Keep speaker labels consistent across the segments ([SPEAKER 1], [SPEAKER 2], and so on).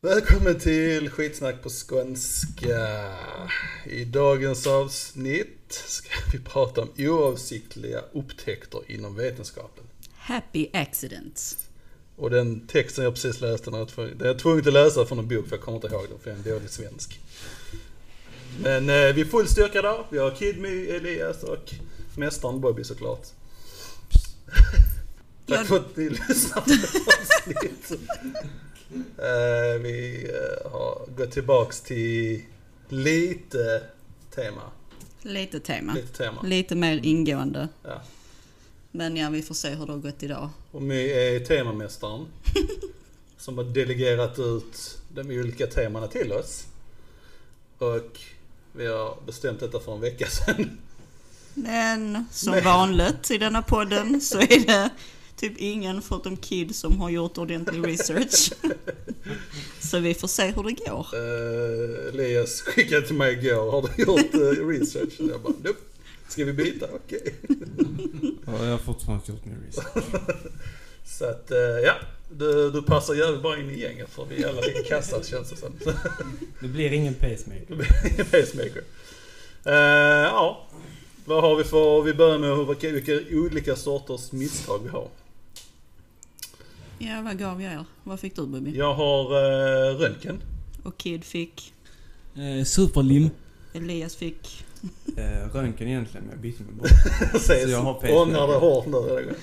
[SPEAKER 1] Välkommen till skitsnack på skånska. I dagens avsnitt ska vi prata om oavsiktliga upptäckter inom vetenskapen.
[SPEAKER 2] Happy accidents.
[SPEAKER 1] Och den texten jag precis läste, den är jag tvungen- att läsa från en bok för jag kommer inte ihåg den för jag är en dålig svensk. Men eh, vi är full styrka där. Vi har Kidmy, Elias och mästaren Bobby såklart. Tack för att ni lyssnar på avsnittet. Eh, vi eh, har gått tillbaks till lite tema.
[SPEAKER 2] Lite tema.
[SPEAKER 1] Lite tema.
[SPEAKER 2] Lite mer ingående.
[SPEAKER 1] Ja.
[SPEAKER 2] Men ja, vi får se hur det har gått idag.
[SPEAKER 1] Och My är temamästaren. som har delegerat ut de olika temana till oss. Och vi har bestämt detta för en vecka sedan.
[SPEAKER 2] Men som
[SPEAKER 1] Men-
[SPEAKER 2] vanligt i denna podden så är det typ ingen förutom Kid som har gjort ordentlig research. så vi får se hur det går.
[SPEAKER 1] Uh, Elias skickade till mig igår, har du gjort uh, research? Och jag bara, nope. Ska vi byta? Okej.
[SPEAKER 3] Ja, jag har fortfarande gjort min research.
[SPEAKER 1] Så att, eh, ja. Du, du passar jävligt bra in i gänget för vi är alla lika kassa känns det som.
[SPEAKER 3] Det blir ingen pacemaker.
[SPEAKER 1] Det blir ingen pacemaker. Eh, ja. Vad har vi för, vi börjar med hur- vilka, vilka olika sorters misstag vi har.
[SPEAKER 2] Ja, vad gav jag er? Vad fick du Bubi?
[SPEAKER 1] Jag har uh, röntgen.
[SPEAKER 2] Och Kid fick?
[SPEAKER 3] Eh, superlim.
[SPEAKER 2] Elias fick?
[SPEAKER 3] Eh, röntgen egentligen, men jag bytte mig bort. Så jag har pacemaker.
[SPEAKER 1] Ångrar det hårt nu.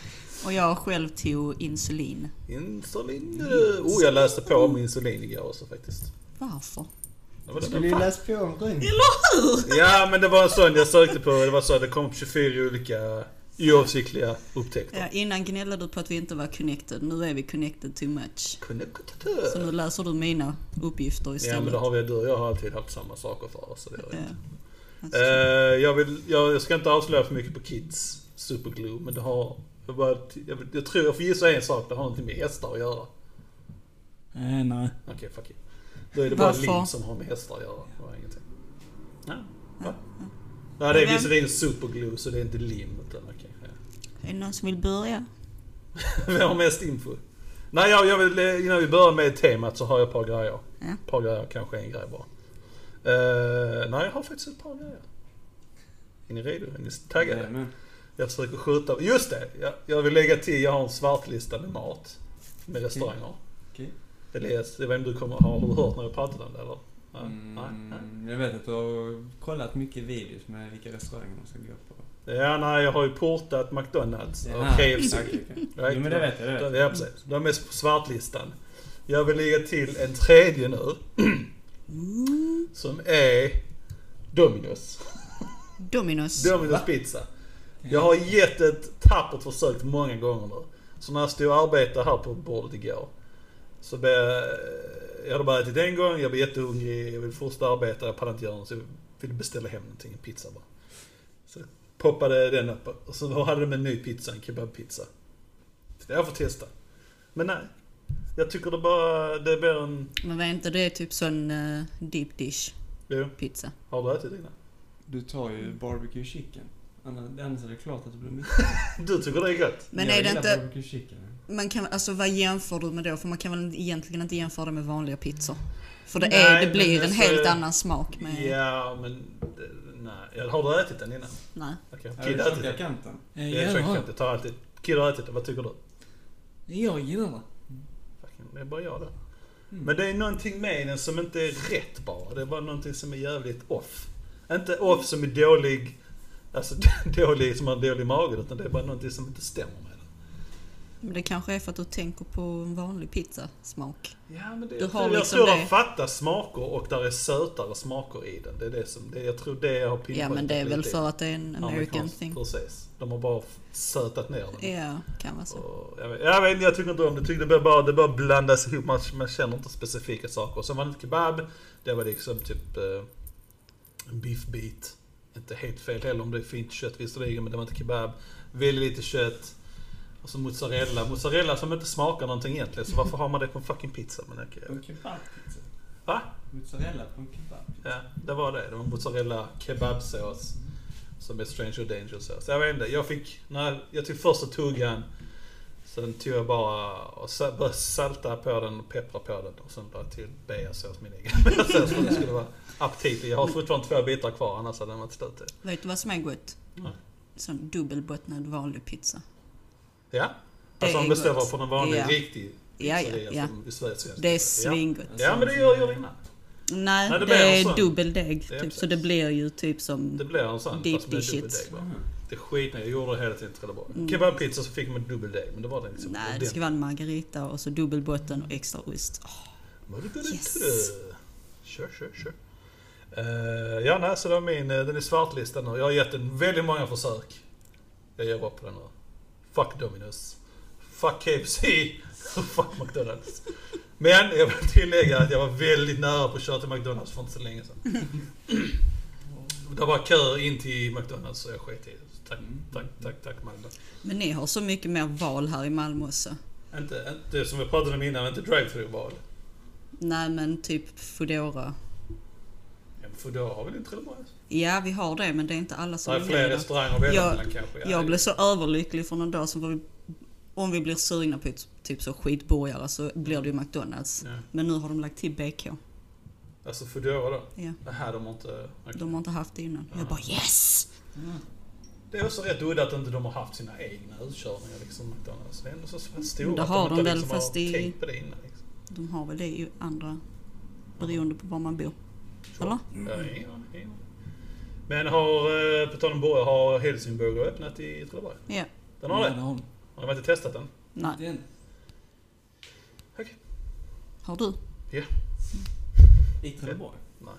[SPEAKER 2] Och jag själv tog insulin.
[SPEAKER 1] Insulin. eh, Oh, jag läste på om insulin igår också faktiskt.
[SPEAKER 2] Varför?
[SPEAKER 1] Det var
[SPEAKER 3] Skulle ju läst på om röntgen.
[SPEAKER 1] Ja men det var en sån jag sökte på. Det var så att det kom 24 olika oavsiktliga upptäckter.
[SPEAKER 2] Ja, innan gnällde du på att vi inte var connected. Nu är vi connected too much. Så nu läser du mina uppgifter istället.
[SPEAKER 1] Ja men det har vi, du och jag har alltid haft samma saker för oss. Så det är
[SPEAKER 2] Ja. Alltså,
[SPEAKER 1] Eh, jag, vill, jag, jag ska inte avslöja för mycket på Kids Superglue men det har... Jag, bara, jag, jag tror jag får gissa en sak, det har någonting med hästar att göra.
[SPEAKER 3] Eh, nej.
[SPEAKER 1] Okej, fuck it. Då är det bara
[SPEAKER 2] Varför?
[SPEAKER 1] lim som har med hästar att göra. Det var ingenting. Ja, va?
[SPEAKER 2] Ja,
[SPEAKER 1] Nej, det är visserligen superglue så det är inte lim utan ja.
[SPEAKER 2] Är det någon som vill börja?
[SPEAKER 1] Vi har mest info. Nej, jag, jag vill, eh, innan vi börjar med temat så har jag ett par grejer.
[SPEAKER 2] Ja.
[SPEAKER 1] Ett par grejer, kanske en grej bara. Eh, nej, jag har faktiskt ett par grejer. Är ni redo? Är ni taggade?
[SPEAKER 3] Men,
[SPEAKER 1] Jag försöker skjuta. Just det! Jag, jag vill lägga till, jag har en svartlista med mat. Med restauranger.
[SPEAKER 3] okej.
[SPEAKER 1] Elias, jag vet inte, du kommer, har du hört när jag pratade om det eller? Nej.
[SPEAKER 3] Mm, jag vet att du har kollat mycket videos med vilka restauranger man ska gå på.
[SPEAKER 1] Ja, nej, jag har ju portat McDonalds och KFC.
[SPEAKER 3] okej.
[SPEAKER 1] Right?
[SPEAKER 3] Jo men det vet jag, det vet.
[SPEAKER 1] Ja, precis. De är på svartlistan. Jag vill lägga till en tredje nu. Som är Domino's.
[SPEAKER 2] Dominus.
[SPEAKER 1] Domino's pizza. Jag har gett ett tappert försök många gånger nu. Så när jag stod och arbetade här på bordet igår. Så blev jag, jag hade bara ätit en gång, jag blev jättehungrig, jag ville fortsätta arbeta, jag pallade inte göra något. Så jag ville beställa hem någonting, en pizza bara. Så poppade den upp och så hade de en ny pizza, en kebabpizza. Så jag får testa. Men nej. Jag tycker det bara, det blir en...
[SPEAKER 2] Men var inte det typ sån uh, deep dish
[SPEAKER 1] Jo,
[SPEAKER 2] pizza?
[SPEAKER 1] har du ätit innan?
[SPEAKER 3] Du tar ju barbecue chicken. Annars är det klart att det blir mycket.
[SPEAKER 1] Du tycker det är gott?
[SPEAKER 2] Men
[SPEAKER 3] jag
[SPEAKER 2] är det inte...
[SPEAKER 3] barbecue chicken.
[SPEAKER 2] Man kan, alltså vad jämför du med då? För man kan väl egentligen inte jämföra det med vanliga pizzor? För det,
[SPEAKER 1] Nej,
[SPEAKER 2] är, det blir en
[SPEAKER 1] alltså-
[SPEAKER 2] helt annan smak med...
[SPEAKER 1] Ja, men... det- Nej. Har du ätit den innan?
[SPEAKER 2] Nej.
[SPEAKER 1] Okej,
[SPEAKER 3] Är
[SPEAKER 1] Kid
[SPEAKER 3] det
[SPEAKER 1] har ätit den.
[SPEAKER 3] kanten?
[SPEAKER 1] Jag är jag tar alltid. Kid har ätit det, vad tycker du?
[SPEAKER 3] Jag gillar det.
[SPEAKER 1] Fucking, Det är bara jag det.
[SPEAKER 3] Mm.
[SPEAKER 1] Men det är någonting med den som inte är rätt bara. Det är bara någonting som är jävligt off. Inte off som är dålig, alltså dålig som har dålig mage utan det är bara någonting som inte stämmer den.
[SPEAKER 2] Men det kanske är för att du tänker på en vanlig pizzasmak.
[SPEAKER 1] Ja men det,
[SPEAKER 2] Du har
[SPEAKER 1] jag
[SPEAKER 2] liksom
[SPEAKER 1] tror
[SPEAKER 2] det.
[SPEAKER 1] de fattar smaker och där är sötare smaker i den. Det är det som, det, jag tror det jag har
[SPEAKER 2] Ja
[SPEAKER 1] pinpointat
[SPEAKER 2] men det är väl för att det är en American thing.
[SPEAKER 1] Precis. De har bara sötat ner den.
[SPEAKER 2] Ja, kan vara så.
[SPEAKER 1] Och jag, vet, jag vet jag tycker inte om det. Jag tycker det bara, det bara blandas ihop. Man, man känner inte specifika saker. Sen var det kebab. Det var liksom typ eh, en beefbit. Inte helt fel heller om det är fint kött visserligen, men det var inte kebab. Väldigt lite kött. Och så mozzarella. Mozzarella som inte smakar någonting egentligen. Så varför har man det på en fucking pizza? Men okej.
[SPEAKER 3] En kebabpizza.
[SPEAKER 1] Va?
[SPEAKER 3] Mozzarella på en kebabpizza.
[SPEAKER 1] Ja, det var det. Det var mozzarella kebabsås. Som är stranger danger sås. Jag vet inte, jag fick, när jag tog första tuggan Sen tog jag bara och började salta på den och peppra på den och sen lade jag till beasås min egen beasås för det skulle vara aptitligt. Jag har fortfarande två bitar kvar annars hade den varit slut.
[SPEAKER 2] Vet du vad som är gott?
[SPEAKER 1] Nej.
[SPEAKER 2] Sån dubbelbottnad vanlig pizza.
[SPEAKER 1] Ja? Alltså om beställer
[SPEAKER 2] gott.
[SPEAKER 1] från en vanlig
[SPEAKER 2] Ja.
[SPEAKER 1] riktig
[SPEAKER 2] Ja,
[SPEAKER 1] pizzeria
[SPEAKER 2] ja, ja.
[SPEAKER 1] Sverige svensk
[SPEAKER 2] Det är svingott.
[SPEAKER 1] Ja. ja men det gör jag innan.
[SPEAKER 2] Nej,
[SPEAKER 1] Nej, det
[SPEAKER 2] det, är dubbeldeg.
[SPEAKER 1] Ja,
[SPEAKER 2] Typ, så det blir ju typ som...
[SPEAKER 1] Det blir en sån
[SPEAKER 2] Deep
[SPEAKER 1] fast med dubbeldeg bara.
[SPEAKER 3] Aha.
[SPEAKER 1] Det skit Jag gjorde det hela tiden i Trelleborg.
[SPEAKER 2] Mm.
[SPEAKER 1] Kebabpizza så fick man dubbeldeg men det var det liksom.
[SPEAKER 2] Nej, det ska vara en margarita och så dubbelbotten och extra ost.
[SPEAKER 1] Yes.
[SPEAKER 2] Yes.
[SPEAKER 1] Kör, kör, kör. Uh, ja, nej, så det var min, eh, den är svartlistad nu. Jag har gett den väldigt många försök. Jag ger upp på den nu. Fuck Dominus. Fuck KFC. Fuck McDonalds. Men jag vill tillägga att jag var väldigt nära på att köra till McDonalds för inte så länge sedan. Det var kö in till McDonalds så jag sket i det. Tack, tack, tack, tack Magda.
[SPEAKER 2] Men ni har så mycket mer val här i Malmö också.
[SPEAKER 1] Inte, inte som vi pratade om innan, inte drive-through-val.
[SPEAKER 2] Nej men typ Foodora.
[SPEAKER 1] Ja, men Foodora har väl inte Trelleborg?
[SPEAKER 2] Ja vi har det men det är inte alla
[SPEAKER 1] Det
[SPEAKER 2] som
[SPEAKER 1] är
[SPEAKER 2] vill
[SPEAKER 1] fler
[SPEAKER 2] det.
[SPEAKER 1] restauranger att välja
[SPEAKER 2] Jag-
[SPEAKER 1] mellan kanske. Ja,
[SPEAKER 2] Jag blev så överlycklig för någon dag som vi, om vi blir sugna på ett- typ så skitburgare så blir det ju McDonalds.
[SPEAKER 1] Ja.
[SPEAKER 2] Men nu har de lagt till BK.
[SPEAKER 1] Alltså Foodora då?
[SPEAKER 2] Ja,
[SPEAKER 1] Nähä, de har inte...
[SPEAKER 2] de har inte haft det innan. Jag
[SPEAKER 1] Ja.
[SPEAKER 2] bara yes!
[SPEAKER 1] Det är också rätt udda att inte de har haft sina egna utkörningar liksom McDonalds. Det är ändå så stora
[SPEAKER 2] Men det
[SPEAKER 1] att
[SPEAKER 2] har
[SPEAKER 1] inte
[SPEAKER 2] de väl,
[SPEAKER 1] liksom
[SPEAKER 2] fast
[SPEAKER 1] har
[SPEAKER 2] i-
[SPEAKER 1] tänkt på det innan. Liksom.
[SPEAKER 2] De har väl det i andra beroende på var man bor. Eller?
[SPEAKER 1] Ja, ingen aning, ingen aning. Men har, eh, på tal om burgare, har Helsingborg öppnat i Trelleborg?
[SPEAKER 2] Ja.
[SPEAKER 1] Den har
[SPEAKER 3] Ja,
[SPEAKER 1] det?
[SPEAKER 3] har de.
[SPEAKER 1] Har de inte testat den?
[SPEAKER 2] Nej.
[SPEAKER 3] Den.
[SPEAKER 2] Har du?
[SPEAKER 3] I Trelleborg?
[SPEAKER 1] Nej.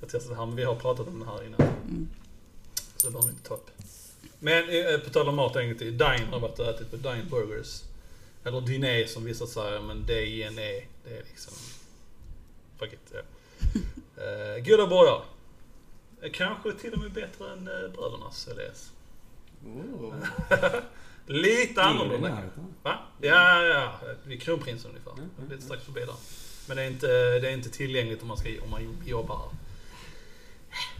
[SPEAKER 1] Jag testade här, men vi har pratat om den här innan.
[SPEAKER 2] Mm.
[SPEAKER 1] Så det behöver vi inte ta upp. Men eh, på tal om mat en gång till. Dine har varit och ätit på Dine Burgers. Eller Diné som vissa säger, men D-I-N-E. Det är liksom... Fuck it. Ja. uh, goda burgare. Eh, Kanske till och med bättre än uh, brödernas LS.
[SPEAKER 3] Oh.
[SPEAKER 1] Lite annorlunda.
[SPEAKER 3] Ja,
[SPEAKER 1] Va? Ja, ja. Vid Kronprinsen ungefär.
[SPEAKER 3] Mm, mm,
[SPEAKER 1] Lite strax förbi där. Men det är inte, det är inte tillgängligt om man, ska, om man jobbar här.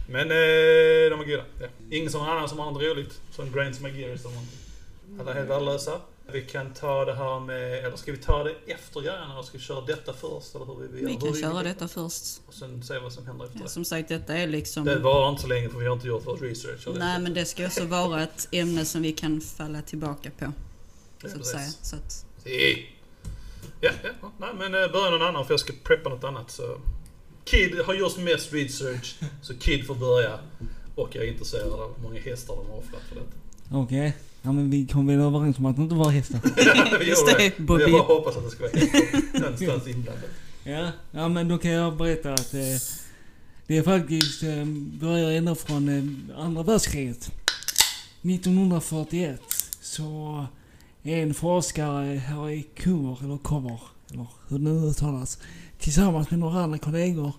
[SPEAKER 1] Men eh, de är goda. Ja. Ingen som annan som har något roligt. Som Grains McGearys eller någonting. Alla är helt värdelösa. Vi kan ta det här med... Eller ska vi ta det efter grejerna? Ska vi köra detta först? Eller hur vi,
[SPEAKER 2] Vi
[SPEAKER 1] hur
[SPEAKER 2] kan
[SPEAKER 1] vi-
[SPEAKER 2] köra detta först.
[SPEAKER 1] Och sen se vad som händer efter
[SPEAKER 2] Ja,
[SPEAKER 1] det.
[SPEAKER 2] som sagt, detta är liksom...
[SPEAKER 1] Det varar inte så länge för vi har inte gjort vår research.
[SPEAKER 2] Nej, men det ska också vara ett ämne som vi kan falla tillbaka på.
[SPEAKER 1] Ja,
[SPEAKER 2] Så att säga. Så att.
[SPEAKER 1] Ja, ja, ja. Nej, men eh, börja någon annan för jag ska preppa något annat. Så. Kid har gjort mest research, så Kid får börja. Och jag är intresserad av hur många hästar de har offrat för detta.
[SPEAKER 4] Okej. Ja men vi kom väl överens om att det inte var hästar.
[SPEAKER 2] Just det. Bobby.
[SPEAKER 1] Jag bara hoppas att det ska vara hästar någonstans inblandat.
[SPEAKER 4] Ja. Ja men då kan jag berätta att eh, det är faktiskt eh, börjar ända från eh, andra världskriget. 1941 så en forskare här i Cover, eller Cover, eller hur det nu uttalas, tillsammans med några andra kollegor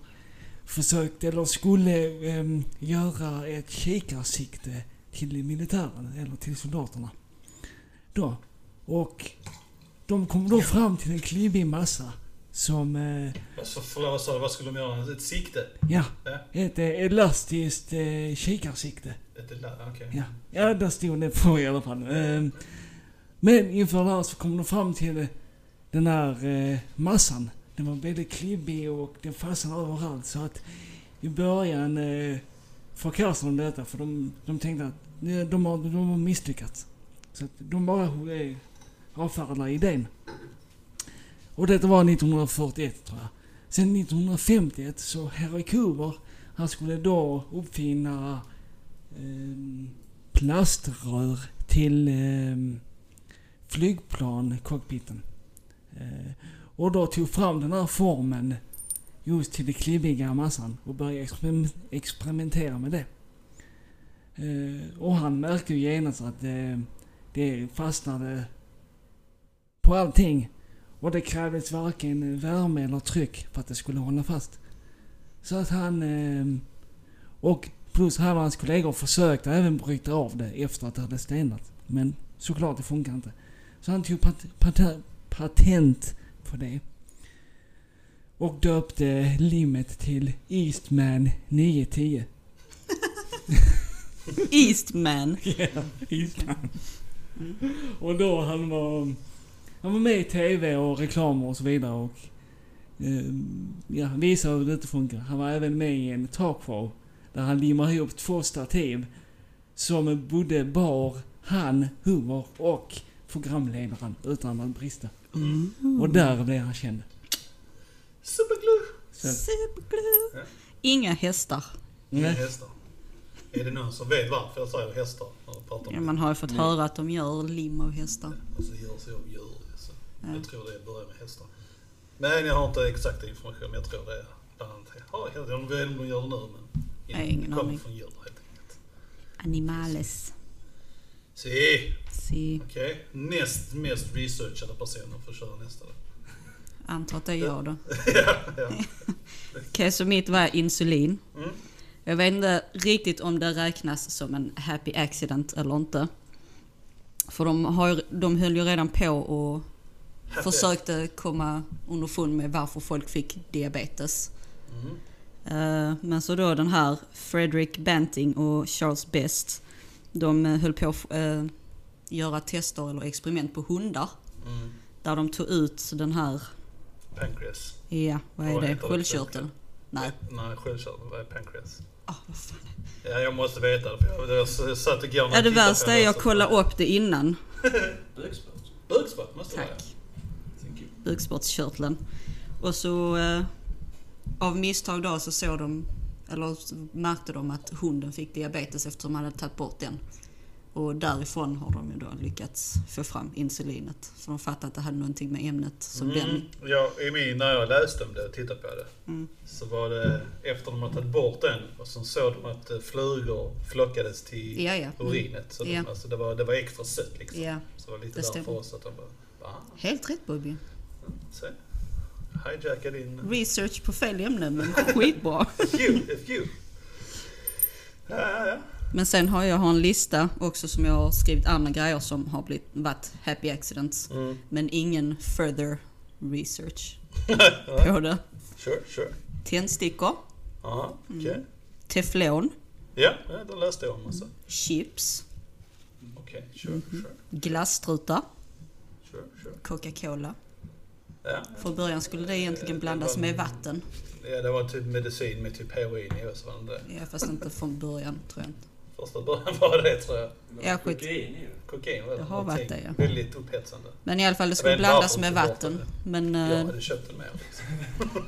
[SPEAKER 4] försökte, eller skulle, eh, göra ett kikarsikte till militären, eller till soldaterna. Då. Och de kom då fram till en klibbig massa som, eh,
[SPEAKER 1] Alltså, förlåt, vad sa du? Vad skulle de göra? Ett sikte?
[SPEAKER 4] ja,
[SPEAKER 1] Ja.
[SPEAKER 4] ett eh, elastiskt eh, kikarsikte.
[SPEAKER 1] Ett, la- okej.
[SPEAKER 4] Ja, ja där stod det på i alla fall. Ehm, Men inför det här så kom de fram till den här eh, massan. Den var väldigt klibbig och den fastnade överallt så att i början eh, förkastade de detta för de, de tänkte att de har, de har misslyckats. Så att de bara avfärdade idén. Och detta var 1941 tror jag. Sen 1951 så Harry Cooper, han skulle då uppfinna eh, plaströr till eh, flygplan, cockpiten. Eh, och då tog fram den här formen just till den klibbiga massan och började experimentera med det. Eh, och han märkte ju genast att eh, det fastnade på allting. Och det krävdes varken värme eller tryck för att det skulle hålla fast. Så att han... Eh, och plus hade hans kollegor försökte även bryta av det efter att det hade stenat. Men såklart det funkar inte. Så han tog pat, pat, patent på det. Och döpte limmet till Eastman 910.
[SPEAKER 2] Eastman.
[SPEAKER 4] Ja, Eastman. Och då han var... Han var med i TV och reklam och så vidare och... Eh, ja, visade hur det inte funkar. Han var även med i en talkshow där han limmar ihop två stativ som både bar han, humor och programledaren utan att brista. Och där blev han känd.
[SPEAKER 1] Superglue!
[SPEAKER 2] Superglue.
[SPEAKER 1] Ja.
[SPEAKER 2] Inga hästar.
[SPEAKER 1] Inga
[SPEAKER 4] nej.
[SPEAKER 1] hästar. Är det någon som vet varför jag säger hästar?
[SPEAKER 2] Ja, man har ju fått höra att de gör lim av hästar.
[SPEAKER 1] Alltså gör så jag gör det. Så.
[SPEAKER 2] Ja.
[SPEAKER 1] Jag tror det börjar med hästar. Men jag har inte exakt information. Men jag tror det är bland annat. Ja, jag vet inte om de gör det nu men...
[SPEAKER 2] Nej, ingen
[SPEAKER 1] det kommer
[SPEAKER 2] aning.
[SPEAKER 1] från djur helt enkelt.
[SPEAKER 2] Animales.
[SPEAKER 1] Se,
[SPEAKER 2] Si.
[SPEAKER 1] okej. Näst mest researchade personen får köra nästa då.
[SPEAKER 2] Antar att det är jag då.
[SPEAKER 1] ja, ja.
[SPEAKER 2] Okej, så mitt var insulin.
[SPEAKER 1] Mm.
[SPEAKER 2] Jag vet inte riktigt om det räknas som en happy accident eller inte. För de, har, de höll ju redan på och
[SPEAKER 1] Happy
[SPEAKER 2] försökte komma underfund med varför folk fick diabetes.
[SPEAKER 1] Mm.
[SPEAKER 2] Eh, Men så då den här Frederick Banting och Charles Best, de eh, höll på att eh, göra tester eller experiment på hundar.
[SPEAKER 1] Mm.
[SPEAKER 2] Där de tog ut den här,
[SPEAKER 1] Pancreas.
[SPEAKER 2] ja vad är
[SPEAKER 1] Vad
[SPEAKER 2] det, sköldkörteln? Nej,
[SPEAKER 1] Nej, sköldkörteln. Vad är pancreas?
[SPEAKER 2] vad fan.
[SPEAKER 1] Ja, jag måste veta det. För jag, jag, satt när
[SPEAKER 2] Ja det värsta är
[SPEAKER 1] det,
[SPEAKER 2] jag kollade upp det innan.
[SPEAKER 3] Bukspott.
[SPEAKER 1] Bukspott måste det vara.
[SPEAKER 2] Bukspottkörteln. Och så eh, av misstag då så såg de, eller så märkte de att hunden fick diabetes eftersom de hade tagit bort den. Och därifrån har de ju då lyckats få fram insulinet. Så de fattade att det hade någonting med ämnet som
[SPEAKER 1] Mm.
[SPEAKER 2] den...
[SPEAKER 1] Ja, i min, när jag läste om det och tittade på det.
[SPEAKER 2] Mm.
[SPEAKER 1] Så var det efter de hade tagit bort den och så såg de att eh, flugor flockades till
[SPEAKER 2] Ja, ja. Mm.
[SPEAKER 1] urinet. Så de,
[SPEAKER 2] Ja.
[SPEAKER 1] alltså, det, var, det var extra sött liksom.
[SPEAKER 2] Ja,
[SPEAKER 1] Så det var lite
[SPEAKER 2] det
[SPEAKER 1] därför
[SPEAKER 2] stämmer.
[SPEAKER 1] att de bara, va?
[SPEAKER 2] helt rätt Bobby.
[SPEAKER 1] Se. Hijacka din...
[SPEAKER 2] Research på fel ämne men skitbra.
[SPEAKER 1] If you, if you. Ja, ja, ja.
[SPEAKER 2] Men sen har jag har en lista också som jag har skrivit andra grejer som har blivit, varit happy accidents.
[SPEAKER 1] Mm.
[SPEAKER 2] Men ingen further research på det.
[SPEAKER 1] Sure, sure.
[SPEAKER 2] Tändstickor,
[SPEAKER 1] Ja, okej.
[SPEAKER 2] Mm. teflon,
[SPEAKER 1] Ja, det läste jag om alltså.
[SPEAKER 2] chips,
[SPEAKER 1] Okej, sure,
[SPEAKER 2] Mhm.
[SPEAKER 1] sure,
[SPEAKER 2] glasstrutar,
[SPEAKER 1] sure, sure.
[SPEAKER 2] Coca-Cola.
[SPEAKER 1] Ja,
[SPEAKER 2] Från början skulle det egentligen blandas med vatten.
[SPEAKER 1] ja, det var typ medicin med typ heroin i?
[SPEAKER 2] Ja, fast inte från början tror jag inte.
[SPEAKER 1] Första början var det tror jag.
[SPEAKER 2] Ja, skit.
[SPEAKER 3] Kokain det.
[SPEAKER 1] Kokain var det.
[SPEAKER 2] Det har varit det, ja.
[SPEAKER 1] Väldigt upphetsande.
[SPEAKER 2] Men i alla fall det skulle blandas med vatten.
[SPEAKER 1] det.
[SPEAKER 2] Men
[SPEAKER 1] Jag
[SPEAKER 2] eh,
[SPEAKER 1] hade köpt den med. Liksom.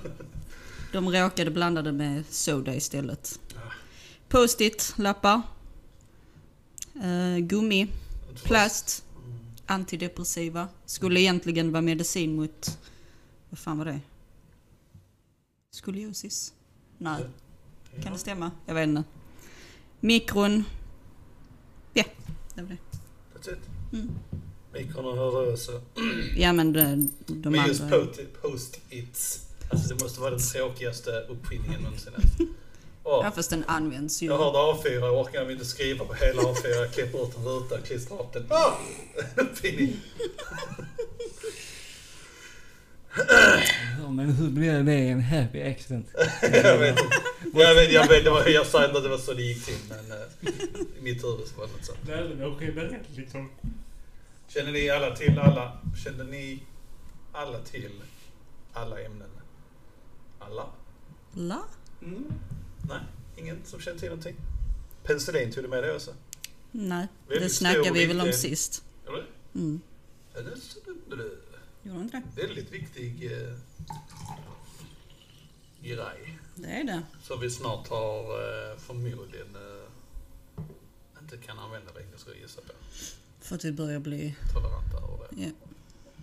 [SPEAKER 2] de råkade blanda det med soda istället.
[SPEAKER 1] Ah.
[SPEAKER 2] Post-it-lappar. Eh, gummi, plast,
[SPEAKER 1] Mm.
[SPEAKER 2] antidepressiva. Skulle egentligen vara medicin mot... Vad fan var det? Skoliosis? Nej, kan det stämma? Jag vet inte. Mikron. Ja, det var det.
[SPEAKER 1] That's it.
[SPEAKER 2] Mm.
[SPEAKER 1] Mikron och rörelse.
[SPEAKER 2] Ja men de, de
[SPEAKER 1] Men just
[SPEAKER 2] andra...
[SPEAKER 1] post-its. Alltså det måste vara den tråkigaste uppfinningen någonsin. Åh,
[SPEAKER 2] Ja fast den används ju.
[SPEAKER 1] jag hörde A4, jag orkar inte skriva på hela A4. Jag klipper ut en ruta, klistrar upp den. Ah! Uppfinning.
[SPEAKER 4] Men hur blir det en happy accident?
[SPEAKER 1] jag vet inte. Jag vet, jag vet, det var, jag sa inte att det var så det gick till men eh, i mitt huvud så var det något sånt.
[SPEAKER 4] Nej, men okej, berätta liksom.
[SPEAKER 1] Känner ni alla till alla? Kände ni alla till alla ämnen? Alla?
[SPEAKER 2] La?
[SPEAKER 3] Mm.
[SPEAKER 1] Nej, ingen som känner till någonting? Penicillin, tog du med det också?
[SPEAKER 2] Nej,
[SPEAKER 1] Väldigt
[SPEAKER 2] det snackade vi väl om
[SPEAKER 1] viktig-
[SPEAKER 2] sist.
[SPEAKER 1] Eller?
[SPEAKER 2] Mm.
[SPEAKER 1] Ja, det är det-
[SPEAKER 2] Gjorde inte det?
[SPEAKER 1] Väldigt viktig eh, grej.
[SPEAKER 2] Det är det.
[SPEAKER 1] Som vi snart har eh, förmodligen eh, inte kan använda längre, skulle jag gissa på.
[SPEAKER 2] För att vi börjar bli...
[SPEAKER 1] Toleranta över det.
[SPEAKER 2] Ja.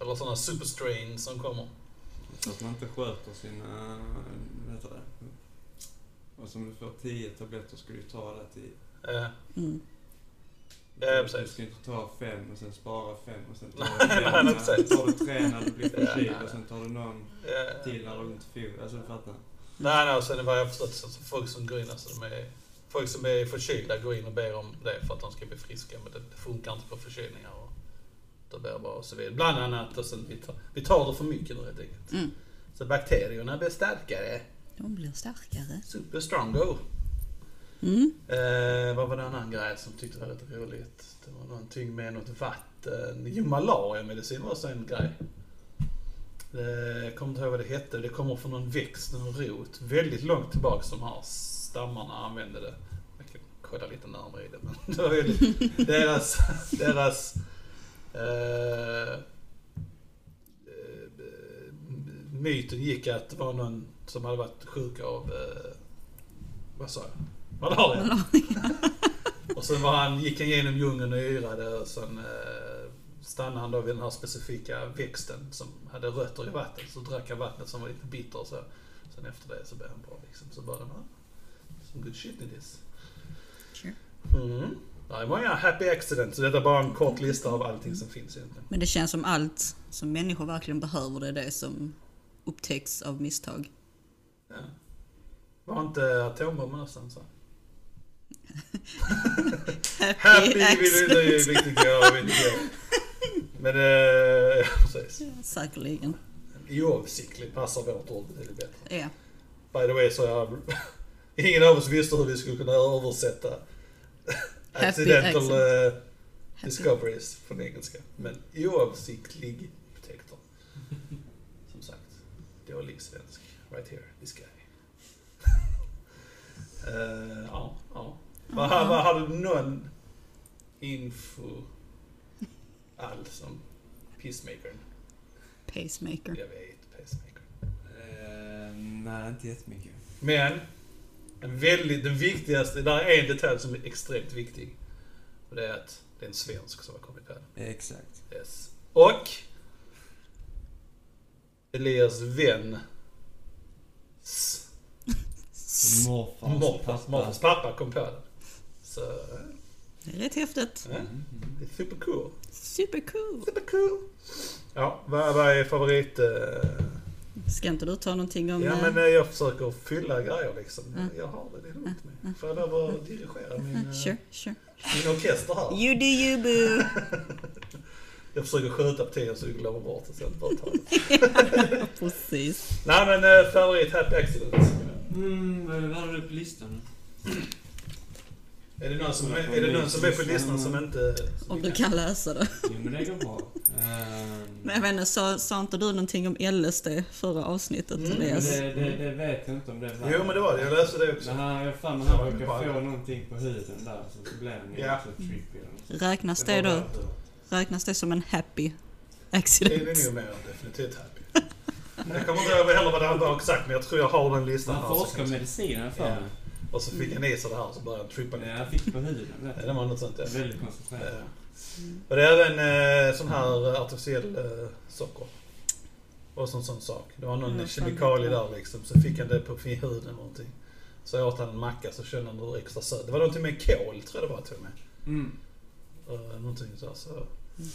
[SPEAKER 1] Eller sådana superstrain som kommer.
[SPEAKER 3] Så att man inte sköter sina... Vad heter det? Och som du får 10 tabletter ska du ta det till...
[SPEAKER 1] Eh,
[SPEAKER 2] Mm.
[SPEAKER 1] Ja,
[SPEAKER 3] Du
[SPEAKER 1] precis.
[SPEAKER 3] ska inte ta fem och sen spara fem och sen tar du
[SPEAKER 1] nej,
[SPEAKER 3] fem.
[SPEAKER 1] precis.
[SPEAKER 3] tar du tre när du blir
[SPEAKER 1] Ja,
[SPEAKER 3] förkyld och sen tar du någon
[SPEAKER 1] eh,
[SPEAKER 3] till när du inte får. Alltså du fattar.
[SPEAKER 1] Nej, nej, sen vad jag förstått så folk som går in, alltså de är, folk som är förkylda går in och ber om det för att de ska bli friska, men det, funkar inte på förkylningar. Och då blir bara och så vidare. Bland annat, och sen vi tar, vi tar det för mycket nu helt enkelt.
[SPEAKER 2] Mm.
[SPEAKER 1] Så bakterierna blir starkare.
[SPEAKER 2] De blir starkare.
[SPEAKER 1] Super strongo.
[SPEAKER 2] Mm.
[SPEAKER 1] Eh, vad var det en annan grej som tyckte var lite roligt? Det var någonting med något vatten. Jo, malariamedicin var också en grej. Eh, Jag kommer inte ihåg vad det hette. Det kommer från någon växt, någon rot. Väldigt långt tillbaka som har stammarna använde det. Jag kan kolla lite närmare i det. Men det var väldigt, deras, deras eh, eh, myten gick att det var någon som hade varit sjuk av, eh, vad sa jag? Malaria. och sen var han, gick han igenom djungeln och yrade och sen eh, stannade han då vid den här specifika växten som hade rötter i vattnet. Så drack han vattnet som var lite bitter och så. Sen efter det så blev han bra liksom. Så började man, some good shit it is.
[SPEAKER 2] Sure.
[SPEAKER 1] Mm. Det är många happy accidents. Så detta är bara en kort lista av allting som finns egentligen.
[SPEAKER 2] Men det känns som allt som människor verkligen behöver, det är det som upptäcks av misstag.
[SPEAKER 1] Ja. Var inte atombomben någonstans?
[SPEAKER 2] Happy,
[SPEAKER 1] Happy vill
[SPEAKER 2] accident.
[SPEAKER 1] det är viktigt jag inte. Men, eh, ja precis.
[SPEAKER 2] Säkerligen.
[SPEAKER 1] Oavsiktligt passar vårt ord betydligt bättre.
[SPEAKER 2] Ja.
[SPEAKER 1] By the way så jag, ingen av oss visste hur vi skulle kunna översätta
[SPEAKER 2] Happy
[SPEAKER 1] accidental
[SPEAKER 2] accident.
[SPEAKER 1] eh, discoveries från engelska. Men oavsiktlig upptäckter. Som sagt, dålig svensk. Right here, this guy. Eh, ja, ja. Vad har vad har du någon info alls om Peacemakern?
[SPEAKER 2] Pacemaker.
[SPEAKER 1] Jag vet, Pacemaker.
[SPEAKER 3] Eh, nej, inte jättemycket.
[SPEAKER 1] Men, en väldigt, den viktigaste, där är en detalj som är extremt viktig. Och det är att det är en svensk som har kommit på den.
[SPEAKER 3] Exakt.
[SPEAKER 1] Yes. Och Elias vän
[SPEAKER 3] Morfars
[SPEAKER 1] morfars morfars pappa kom på den. Så,
[SPEAKER 2] Det är rätt häftigt.
[SPEAKER 1] ja, det är.
[SPEAKER 2] Supercool.
[SPEAKER 1] Super cool. Ja, vad, vad är favorit... eh,
[SPEAKER 2] Ska inte du ta någonting om...
[SPEAKER 1] Ja
[SPEAKER 2] eh,
[SPEAKER 1] men eh, jag försöker fylla grejer liksom.
[SPEAKER 2] Mm.
[SPEAKER 1] Jag har det, det är lugnt med. Får jag lov att dirigera min, eh,
[SPEAKER 2] Sure, sure.
[SPEAKER 1] min orkester här?
[SPEAKER 2] You do you boo.
[SPEAKER 1] Jag försöker skjuta på tiden så du glömmer bort det sen. Det.
[SPEAKER 2] Precis.
[SPEAKER 1] Nej men eh, favorit Happy Accident.
[SPEAKER 3] Mm, vad hade du på listan?
[SPEAKER 1] Är det någon som är, är, det någon som är på listan som inte...
[SPEAKER 2] Om du kan läsa det.
[SPEAKER 3] Jo, men det går bra.
[SPEAKER 2] Men jag vet inte, sa, sa inte du någonting om LSD förra avsnittet
[SPEAKER 1] Mm,
[SPEAKER 2] Elias?
[SPEAKER 3] det, det, det vet jag inte om det var.
[SPEAKER 1] Jo men det var det, jag läste det också.
[SPEAKER 3] Men han, jag
[SPEAKER 1] Ja,
[SPEAKER 3] han
[SPEAKER 1] det
[SPEAKER 3] råkade få någonting på huden där så så blev han
[SPEAKER 1] Ja.
[SPEAKER 3] också trippy. så.
[SPEAKER 2] Räknas det
[SPEAKER 1] var
[SPEAKER 2] då? Räknas det som en happy
[SPEAKER 1] Det är
[SPEAKER 2] accident?
[SPEAKER 1] det nog mer definitivt Happy. Jag kommer inte ihåg heller vad det var exakt men jag tror jag har den listan
[SPEAKER 3] Han
[SPEAKER 1] så
[SPEAKER 3] forskar
[SPEAKER 1] kanske-
[SPEAKER 3] medicin har jag för
[SPEAKER 1] Ja. Och så fick han i sig det här och så började han trippa
[SPEAKER 3] Ja,
[SPEAKER 1] lite.
[SPEAKER 3] han fick på huden.
[SPEAKER 1] Ja, det var något sånt ja.
[SPEAKER 3] Väldigt koncentrerat.
[SPEAKER 1] Ja. Och det är även eh, sån här artificiell eh, socker. Och sån sån sak. Det var någon
[SPEAKER 2] Mm,
[SPEAKER 1] kemikalie där liksom. Så fick han det på fin huden eller någonting. Så åt han en macka så kände han hur extra söt. Det var någonting med kol tror jag det var till och med.
[SPEAKER 3] Mm.
[SPEAKER 1] Uh, någonting så, här, så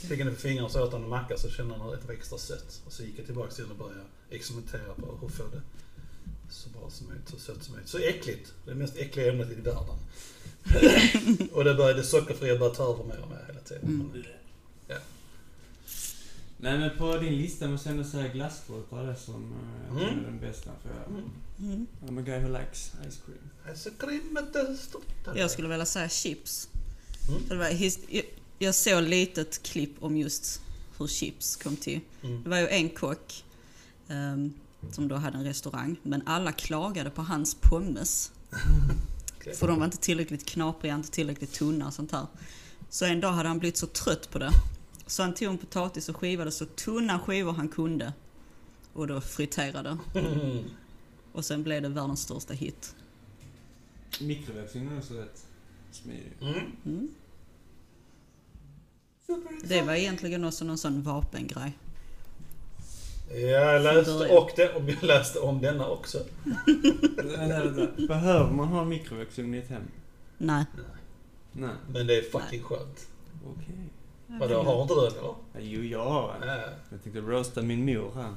[SPEAKER 1] fick han det på fingrarna så åt han en macka så kände han att det var extra sött. Och så gick jag tillbaka till och började experimentera på hur få det så bra som möjligt, så sött som möjligt. Så äckligt. Det mest äckliga ämnet i världen. och det började sockerfria började ta över mer och mer hela tiden.
[SPEAKER 2] Mm.
[SPEAKER 3] Nej men på din lista måste jag ändå säga glasstrupar det som eh,
[SPEAKER 1] Mm.
[SPEAKER 3] är den bästa för jag,
[SPEAKER 1] Mm.
[SPEAKER 2] Mm.
[SPEAKER 3] I'm a guy who likes ice cream.
[SPEAKER 1] Alltså grimmet är stort.
[SPEAKER 2] Jag skulle vilja säga chips.
[SPEAKER 1] Mm.
[SPEAKER 2] För det var his- jag- såg ett litet klipp om just hur chips kom till.
[SPEAKER 1] Mm.
[SPEAKER 2] Det var ju en kock som då hade en restaurang, men alla klagade på hans pommes. För de var inte tillräckligt knapriga, inte tillräckligt tunna och sånt här. Så en dag hade han blivit så trött på det. Så han tog en potatis och skivade så tunna skivor han kunde. Och då friterade.
[SPEAKER 1] Mm.
[SPEAKER 2] Och sen blev det världens största hit.
[SPEAKER 3] Mikrovågsugnen är också rätt smidig.
[SPEAKER 1] Mm.
[SPEAKER 2] Mm. Det var egentligen också någon sån vapengrej.
[SPEAKER 1] Jag läste, och det, om jag läste om denna också.
[SPEAKER 3] Behöver man ha en mikrovågsugn i ett hem?
[SPEAKER 2] Nej.
[SPEAKER 3] Nej.
[SPEAKER 1] Men det är fucking skönt.
[SPEAKER 3] Okej.
[SPEAKER 1] Vadå, har inte du den eller?
[SPEAKER 3] Ja, Jo, jag har en. Jag tänkte roasta min mor här.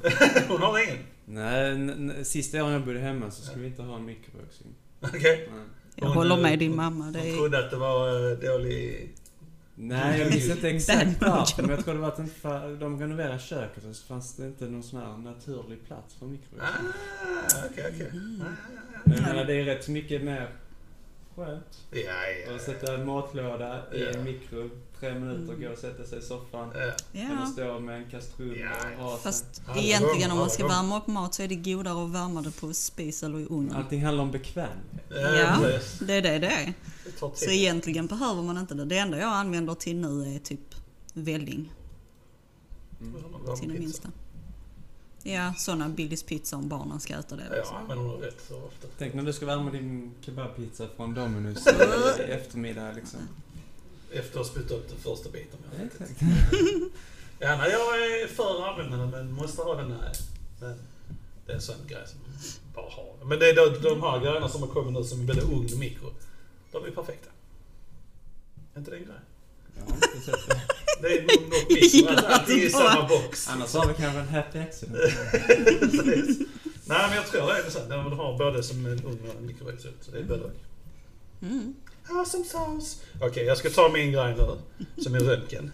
[SPEAKER 1] Hon har ingen?
[SPEAKER 3] Nej, n- sista åren jag bodde hemma så skulle vi inte ha en mikrovågsugn.
[SPEAKER 1] Okej.
[SPEAKER 3] Nej.
[SPEAKER 2] Jag håller med din mamma. Det
[SPEAKER 1] Hon
[SPEAKER 2] är...
[SPEAKER 1] trodde att det var eh, dålig...
[SPEAKER 3] Nej, jag visste inte exakt varför. Men jag tror det var att inte de renoverade köket och så fanns det inte någon sån här naturlig plats för
[SPEAKER 1] Ah,
[SPEAKER 3] mikrovågsugn.
[SPEAKER 1] okej, okej.
[SPEAKER 2] Mm.
[SPEAKER 1] Ah,
[SPEAKER 3] Men jag menar, det är rätt mycket mer Skönt.
[SPEAKER 1] Ja, ja.
[SPEAKER 3] Och sätta en matlåda i
[SPEAKER 1] Ja.
[SPEAKER 3] en mikro, tre minuter,
[SPEAKER 2] Mm.
[SPEAKER 3] gå och sätta sig i soffan.
[SPEAKER 1] ja.
[SPEAKER 3] Eller
[SPEAKER 2] Ja.
[SPEAKER 3] stå med en kastrull
[SPEAKER 1] Ja.
[SPEAKER 3] och ha.
[SPEAKER 2] Fast egentligen om man ska värma upp mat så är det godare att värma det på spis eller i ugn.
[SPEAKER 3] Allting handlar om bekvämlighet.
[SPEAKER 2] Ja. Det är det det är. Så egentligen behöver man inte det. Det enda jag använder till nu är typ välling
[SPEAKER 3] Mm.
[SPEAKER 2] Till det minsta. Ja, såna Billys pizza om barnen ska äta det.
[SPEAKER 1] Ja,
[SPEAKER 2] Liksom.
[SPEAKER 1] men hon har rätt så ofta.
[SPEAKER 3] Tänk när du ska värma din kebabpizza från Dominus i eftermiddag liksom.
[SPEAKER 1] Efter att ha spytt upp den första biten.
[SPEAKER 3] Ja, exakt.
[SPEAKER 1] Ja, nej, jag är för användande men måste ha den. Nej. Men det är en sån grej som bara har. Men det är då, de här grejerna som har kommit nu som är både ugn och mikro. De är perfekta. Är inte det en grej?
[SPEAKER 3] Jag har inte sett det.
[SPEAKER 1] Det är och mikro.
[SPEAKER 2] Gillar
[SPEAKER 1] Alltså, allting i samma box.
[SPEAKER 3] Annars har vi kanske en happy accident.
[SPEAKER 1] Nej men jag tror det är så. De har både som en ugn och en mikrovåg. Så det är både och.
[SPEAKER 2] Mm.
[SPEAKER 1] Awesome sauce. Okej, jag ska ta min grej nu. Som är röntgen.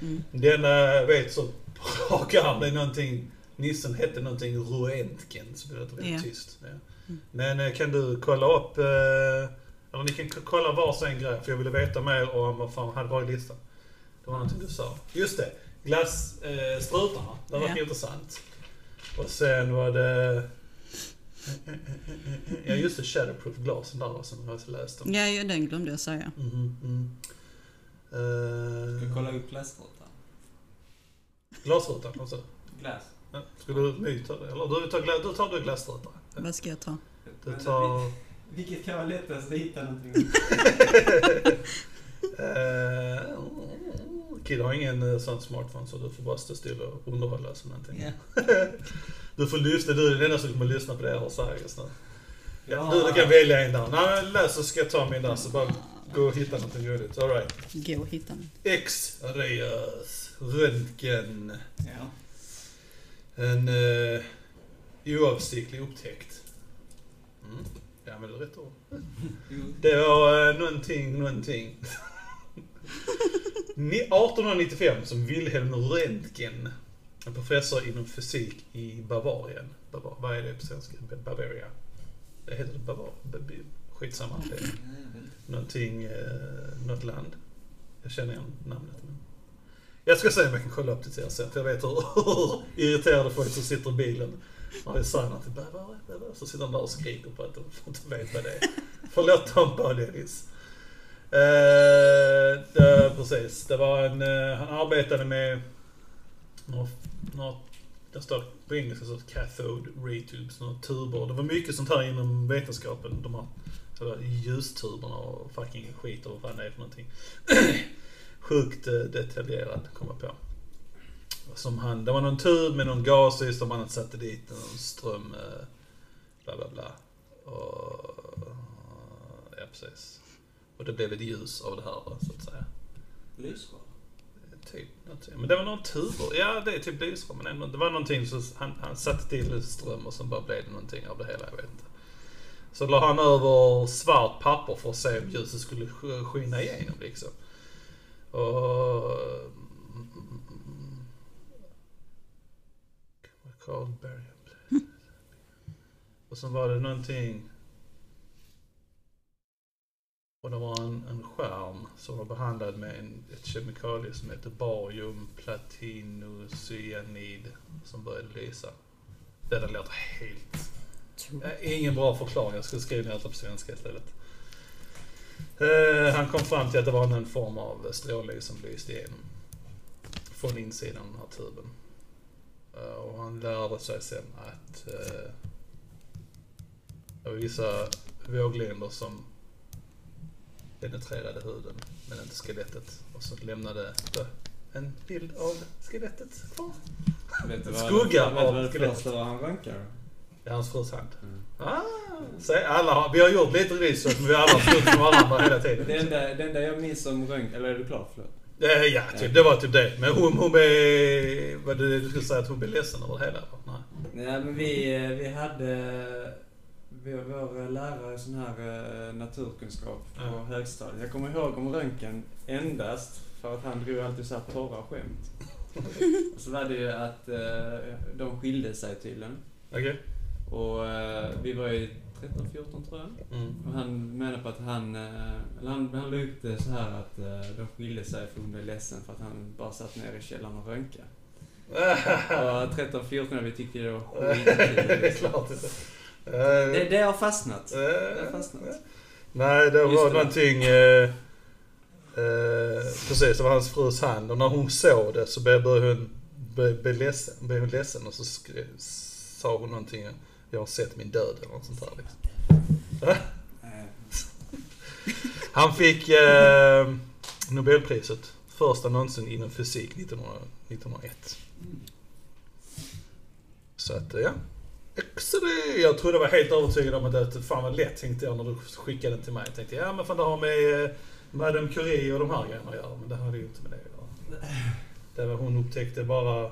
[SPEAKER 2] Mm.
[SPEAKER 1] Den äh, vet så på rak arm, det är någonting, nissen hette någonting röntgen, så det låter väldigt
[SPEAKER 2] Ja.
[SPEAKER 1] tyst. Ja.
[SPEAKER 2] Mm.
[SPEAKER 1] Men äh, kan du kolla upp, äh, eller ni kan kolla varsin grej, för jag ville veta mer om vad fan hade varit i listan. Det var någonting du sa. Just det, glasstrutarna, strutarna. det var
[SPEAKER 2] Ja.
[SPEAKER 1] intressant. Och sen var det... Ja just det, shatterproof glasen där som jag har läst om.
[SPEAKER 2] Ja, ja, den glömde jag säga.
[SPEAKER 1] Mhm, mm.
[SPEAKER 3] Ska
[SPEAKER 1] Eh,
[SPEAKER 3] kolla upp glasrutan.
[SPEAKER 1] Glasrutan, alltså.
[SPEAKER 3] Glass.
[SPEAKER 1] Ja, Ska du My ta det? Eller du tar, du tar du glasstrutan?
[SPEAKER 2] Vad ska jag ta?
[SPEAKER 1] Du tar...
[SPEAKER 3] Vilket kan vara lättast att hitta någonting?
[SPEAKER 1] Eh, Kid har ingen eh, sån smartphone så du får bara stå still och underhålla som någonting.
[SPEAKER 2] Ja.
[SPEAKER 1] Du får lyssna, du är den enda som kommer lyssna på det jag har sagt just nu.
[SPEAKER 3] Ja,
[SPEAKER 1] du, du kan välja en där. Nej, men läs så ska jag ta min där så bara gå och hitta någonting roligt. Alright.
[SPEAKER 2] Gå och hitta den.
[SPEAKER 1] X-rayas, röntgen.
[SPEAKER 3] Ja.
[SPEAKER 1] En uh, oavsiktlig upptäckt. Mm. Jag använder rätt ord. Det var uh, någonting, någonting. Ni- 1895 som Wilhelm Röntgen, en professor inom fysik i Bavarien. Bavar, vad är det på svenska? Bavaria? Det heter det Bavar... Skitsamma. Det är någonting, eh, något land. Jag känner igen namnet. Men... Jag ska se om jag kan kolla upp det till er sen, för jag vet hur irriterade folk som sitter i bilen har ju. Bavaria, Bavaria. Så sitter de där och skriker på att de inte vet vad det är. Förlåt dem bara Dennis. Eh, det, precis. Det var en, eh, han arbetade med det står på engelska så cathode ray tubes, några tuber. Det var mycket sånt här inom vetenskapen. De här så ljustuberna och fucking skit och vad det är för någonting. Sjukt eh, detaljerat, detaljerad, kom jag på. Som han, det var någon tub med någon gas i som han satte dit någon ström, eh, bla bla bla. Och, ja precis. Och det blev ett ljus av det här så att säga.
[SPEAKER 3] Lysrör.
[SPEAKER 1] Typ, men det var någon tuber. Ja, det är typ lysrör. Men ändå, det var någonting så han, han satte till ström och sen bara blev det någonting av det hela. Jag vet inte. Så la han över svart papper för att se om ljuset skulle sk- skina igenom liksom. Och... Och sen var det någonting... Och det var en, en skärm som var behandlad med en, ett kemikalie som heter barium platinocyanid som började lysa. Det där låter helt... Eh, Ingen bra förklaring, jag skulle skriva ner det på svenska istället. Eh, han kom fram till att det var någon form av strålning som lyste igenom. Från insidan av den här tuben. Eh, och han lärde sig sen att eh, det var vissa våglängder som penetrerade huden men inte skelettet. Och så lämnade det en bild av skelettet kvar.
[SPEAKER 3] Vet du vad
[SPEAKER 1] Skugga
[SPEAKER 3] vet
[SPEAKER 1] av
[SPEAKER 3] vad det
[SPEAKER 1] skelettet.
[SPEAKER 3] var han?
[SPEAKER 1] Det är hans frus hand.
[SPEAKER 3] Mm.
[SPEAKER 1] Ah, se, alla vi har gjort lite research men vi har alla trott på varandra hela
[SPEAKER 3] Det
[SPEAKER 1] tiden.
[SPEAKER 3] enda, det enda jag minns om röntgen, eller är du klar? Förlåt.
[SPEAKER 1] Eh, ja, typ, det var typ det. Men hon, hon blev... Vad det du skulle säga att hon blev ledsen över det hela? Nej.
[SPEAKER 3] Nej men vi, eh, vi hade... Vi, vår lärare i sån här eh, naturkunskap på
[SPEAKER 1] Ja.
[SPEAKER 3] högstadiet. Jag kommer ihåg om röntgen endast för att han drog alltid så här torra skämt. Och så var det ju att eh, de skilde sig tydligen.
[SPEAKER 1] Okej.
[SPEAKER 3] Och eh, vi var ju 13-14 tror jag.
[SPEAKER 1] Mm.
[SPEAKER 3] Och han menar på att han, eh, eller han, han la upp det så här att eh, de skilde sig för hon blev ledsen för att han bara satt ner i källaren och rönkade. Och 13-14 vi tyckte det var skitkul. Det,
[SPEAKER 1] Eh,
[SPEAKER 3] det har fastnat.
[SPEAKER 1] eh,
[SPEAKER 3] Det har fastnat.
[SPEAKER 1] Nej, det
[SPEAKER 3] Just
[SPEAKER 1] var
[SPEAKER 3] det.
[SPEAKER 1] någonting... Eh, eh, precis, det var hans frus hand. Och när hon såg det så blev blev hon, blev, blev ledsen, blev hon ledsen och så skrev, sa hon någonting. Jag har sett min död eller något sånt där liksom.
[SPEAKER 3] Eh,
[SPEAKER 1] Han fick eh, Nobelpriset. Första någonsin inom fysik 1900, 1901. Så att, ja. Jag trodde jag var helt övertygad om att det fan var lätt tänkte jag när du skickade den till mig. Jag tänkte, ja men fan det har med eh, Madame Curie och de här grejerna att göra. Men det hade ju inte med det att göra. Det var hon upptäckte bara...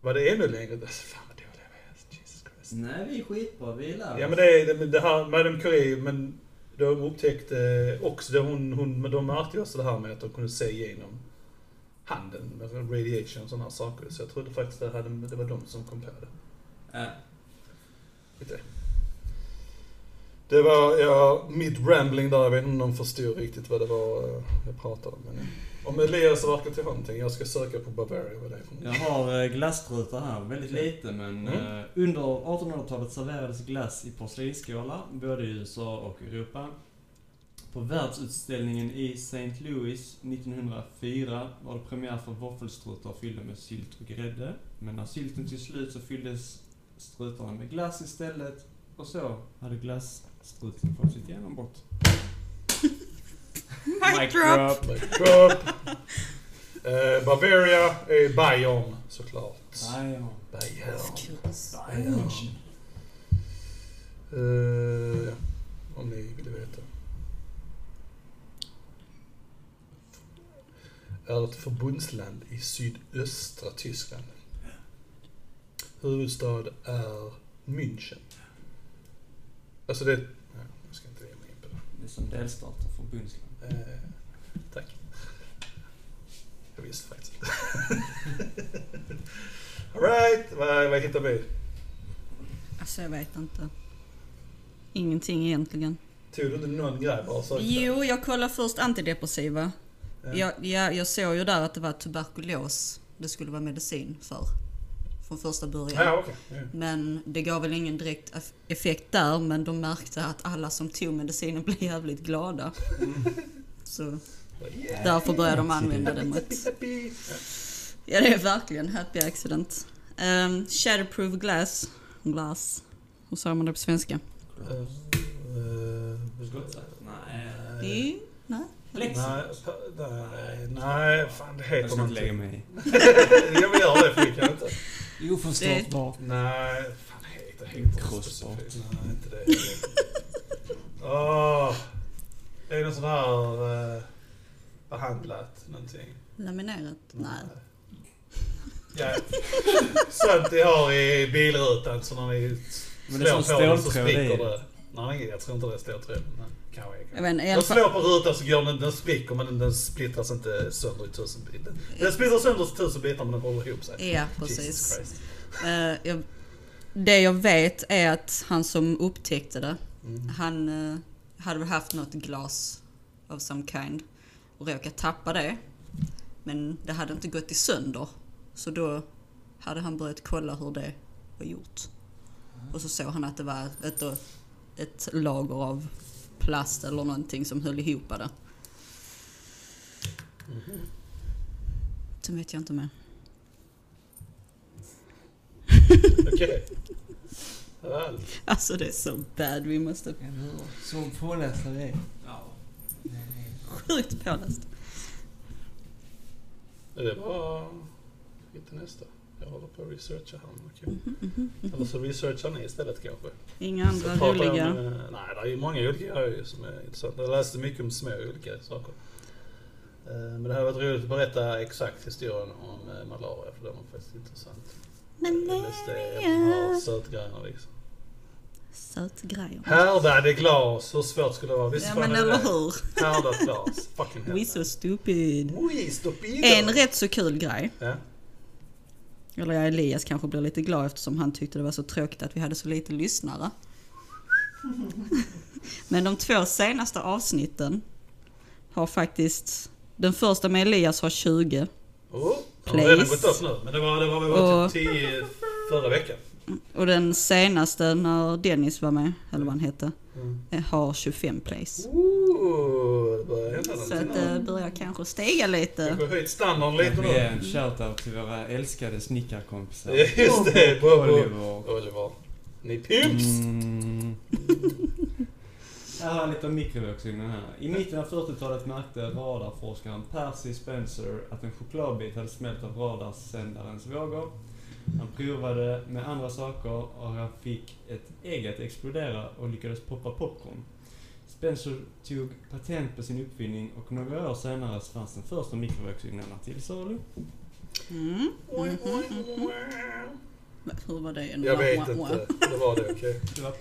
[SPEAKER 1] Var det ännu längre? Fan vad dålig jag är. Jesus Christ.
[SPEAKER 3] Nej, vi är skitbra. Vi lär
[SPEAKER 1] Ja
[SPEAKER 3] oss.
[SPEAKER 1] men det, det, det här, Madame Curie, men de upptäckte också, det hon, hon, men de märkte ju också det här med att de kunde se igenom handen med radiation och sådana här saker. Så jag trodde faktiskt det, hade, det var de som kom på det.
[SPEAKER 3] Ja.
[SPEAKER 1] Det var, ja, mitt rambling där, jag vet inte om de förstod riktigt vad det var eh, jag pratade om. Men, ja. om Elias verkar till någonting, jag ska söka på Bavaria vad det är för
[SPEAKER 3] Jag har eh, glasstrutar här, väldigt lite men
[SPEAKER 1] Mm.
[SPEAKER 3] eh, under 1800-talet serverades glass i porslinsskålar både i USA och Europa. På världsutställningen i St. Louis 1904 var det premiär för våffelstrutar fyllda med sylt och grädde. Men när sylten till slut så fylldes strutarna med glass istället och så hade glasstruten fått sitt genombrott.
[SPEAKER 2] Mic drop!
[SPEAKER 1] Eh, Bavaria är Bayern såklart.
[SPEAKER 3] Nej,
[SPEAKER 1] Bayern.
[SPEAKER 3] Bayern.
[SPEAKER 1] Eh, om ni vill veta. Är ett förbundsland i sydöstra Tyskland. Huvudstad är München. Alltså det... Ja, jag ska inte ge mig in på det.
[SPEAKER 3] Det är som delstater, förbundsland.
[SPEAKER 1] Eh, tack. Jag visste faktiskt inte. Alright, vad, vad hittar vi?
[SPEAKER 2] Alltså jag vet inte. Ingenting egentligen.
[SPEAKER 1] Tog du inte någon grej bara? sökte?
[SPEAKER 2] Jo, jag kollade först antidepressiva.
[SPEAKER 1] Ja.
[SPEAKER 2] Jag, jag, jag såg ju där att det var tuberkulos det skulle vara medicin för. Från första början.
[SPEAKER 1] Ja, okej. Ja.
[SPEAKER 2] Men det gav väl ingen direkt eff- effekt där, men de märkte att alla som tog medicinen blev jävligt glada. Så därför började de använda det mot... Ja, det är verkligen happy accident. Um, shatterproof glass. Glass. Hur säger man det på svenska?
[SPEAKER 3] Nej.
[SPEAKER 2] Nej.
[SPEAKER 3] Lexi.
[SPEAKER 1] Nej, nej, fan det
[SPEAKER 3] Jag
[SPEAKER 1] heter
[SPEAKER 3] ska inte lägga
[SPEAKER 1] någonting. Jag vill göra det, för det kan jag inte.
[SPEAKER 4] Oförståbart.
[SPEAKER 1] Nej, fan det heter, heter
[SPEAKER 3] Crossbart.
[SPEAKER 1] Nej, inte det. Åh. Är det någon sån här eh, behandlat någonting?
[SPEAKER 2] Laminerat? Nej.
[SPEAKER 1] Ja. Sånt ni har i bilrutan så när ni slår på den så spricker det. Nej, jag tror inte det är ståltråd.
[SPEAKER 2] Jag vet
[SPEAKER 1] slår på rutan så går den, den spricker men den, den splittras inte sönder i tusen bitar. Den splittras sönder i tusen bitar men den håller ihop sig.
[SPEAKER 2] Ja, precis. Eh, jag, det jag vet är att han som upptäckte det,
[SPEAKER 1] Mm.
[SPEAKER 2] han eh, hade väl haft något glas of some kind och råkat tappa det. Men det hade inte gått i sönder. Så då hade han börjat kolla hur det var gjort. Och så såg han att det var ett, ett lager av plast eller någonting som höll ihop det. Sen vet jag inte mer.
[SPEAKER 1] Okej. Allt.
[SPEAKER 2] Alltså det är så bad, vi måste...
[SPEAKER 4] Så pålästa vi är.
[SPEAKER 3] Ja.
[SPEAKER 2] Sjukt påläst.
[SPEAKER 1] Det var... Hitta nästa. Jag håller på att researcha här. men Okej. Eller så researchar ni istället kanske.
[SPEAKER 2] Inga andra roliga.
[SPEAKER 1] om, eh, nej, det är ju många olika grejer som är intressanta. Jag läste mycket om små olika saker. Eh, Men det hade varit roligt att berätta exakt historien om eh, malaria för den var faktiskt intressant.
[SPEAKER 2] Malaria.
[SPEAKER 1] sötgrejerna liksom.
[SPEAKER 2] Sötgrejer.
[SPEAKER 1] Härdade glas, hur svårt skulle det vara? Visst
[SPEAKER 2] Ja men eller hur?
[SPEAKER 1] Härdat glas. Fucking hell.
[SPEAKER 2] We so stupid.
[SPEAKER 1] Oui, stupido.
[SPEAKER 2] En rätt så kul grej.
[SPEAKER 1] Ja.
[SPEAKER 2] Eller ja, Elias kanske blir lite glad eftersom han tyckte det var så tråkigt att vi hade så lite lyssnare. Men de två senaste avsnitten har faktiskt... Den första med Elias har 20.
[SPEAKER 1] Oh, det har gått upp nu. Men det var, det var väl
[SPEAKER 2] Och-
[SPEAKER 1] typ 10 förra veckan.
[SPEAKER 2] Och den senaste när Dennis var med, eller vad han hette,
[SPEAKER 1] Mm.
[SPEAKER 2] eh, har 25 plays.
[SPEAKER 1] Ooh, det börjar hända
[SPEAKER 2] Så att det börjar kanske stiga lite.
[SPEAKER 1] Har höjt standarden lite nu.
[SPEAKER 3] en shoutout till våra älskade snickarkompisar.
[SPEAKER 1] Just det, Bobo.
[SPEAKER 3] Oliver.
[SPEAKER 1] Oliver. Ni pimps!
[SPEAKER 3] Mm. Jag har lite om mikrovågsugnen här. I mitten av 40-talet märkte radarforskaren Percy Spencer att en chokladbit hade smält av radarsändarens vågor. Han provade med andra saker och han fick ett ägg att explodera och lyckades poppa popcorn. Spencer tog patent på sin uppfinning och några år senare fanns den första mikrovågsugnarna till salu.
[SPEAKER 2] Mm. Mhm. Hur var det?
[SPEAKER 1] Jag vet inte. Det var det, okej.
[SPEAKER 3] Det var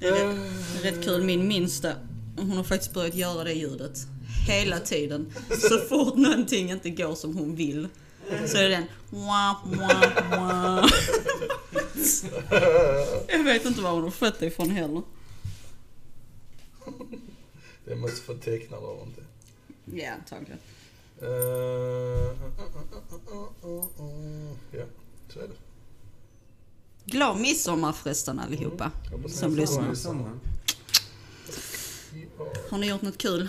[SPEAKER 2] Det är rätt, rätt kul. Min minsta, hon har faktiskt börjat göra det ljudet. Hela tiden. Så fort någonting inte går som hon vill. Så är det den. Jag vet inte var hon har fått det ifrån heller.
[SPEAKER 1] Det måste få teckna eller någonting.
[SPEAKER 2] Ja, antagligen.
[SPEAKER 1] Uh, uh, uh, uh, uh, Ja, så är det.
[SPEAKER 2] Glad midsommar förresten allihopa.
[SPEAKER 1] Hoppas
[SPEAKER 2] Som lyssnar. Har ni gjort något kul?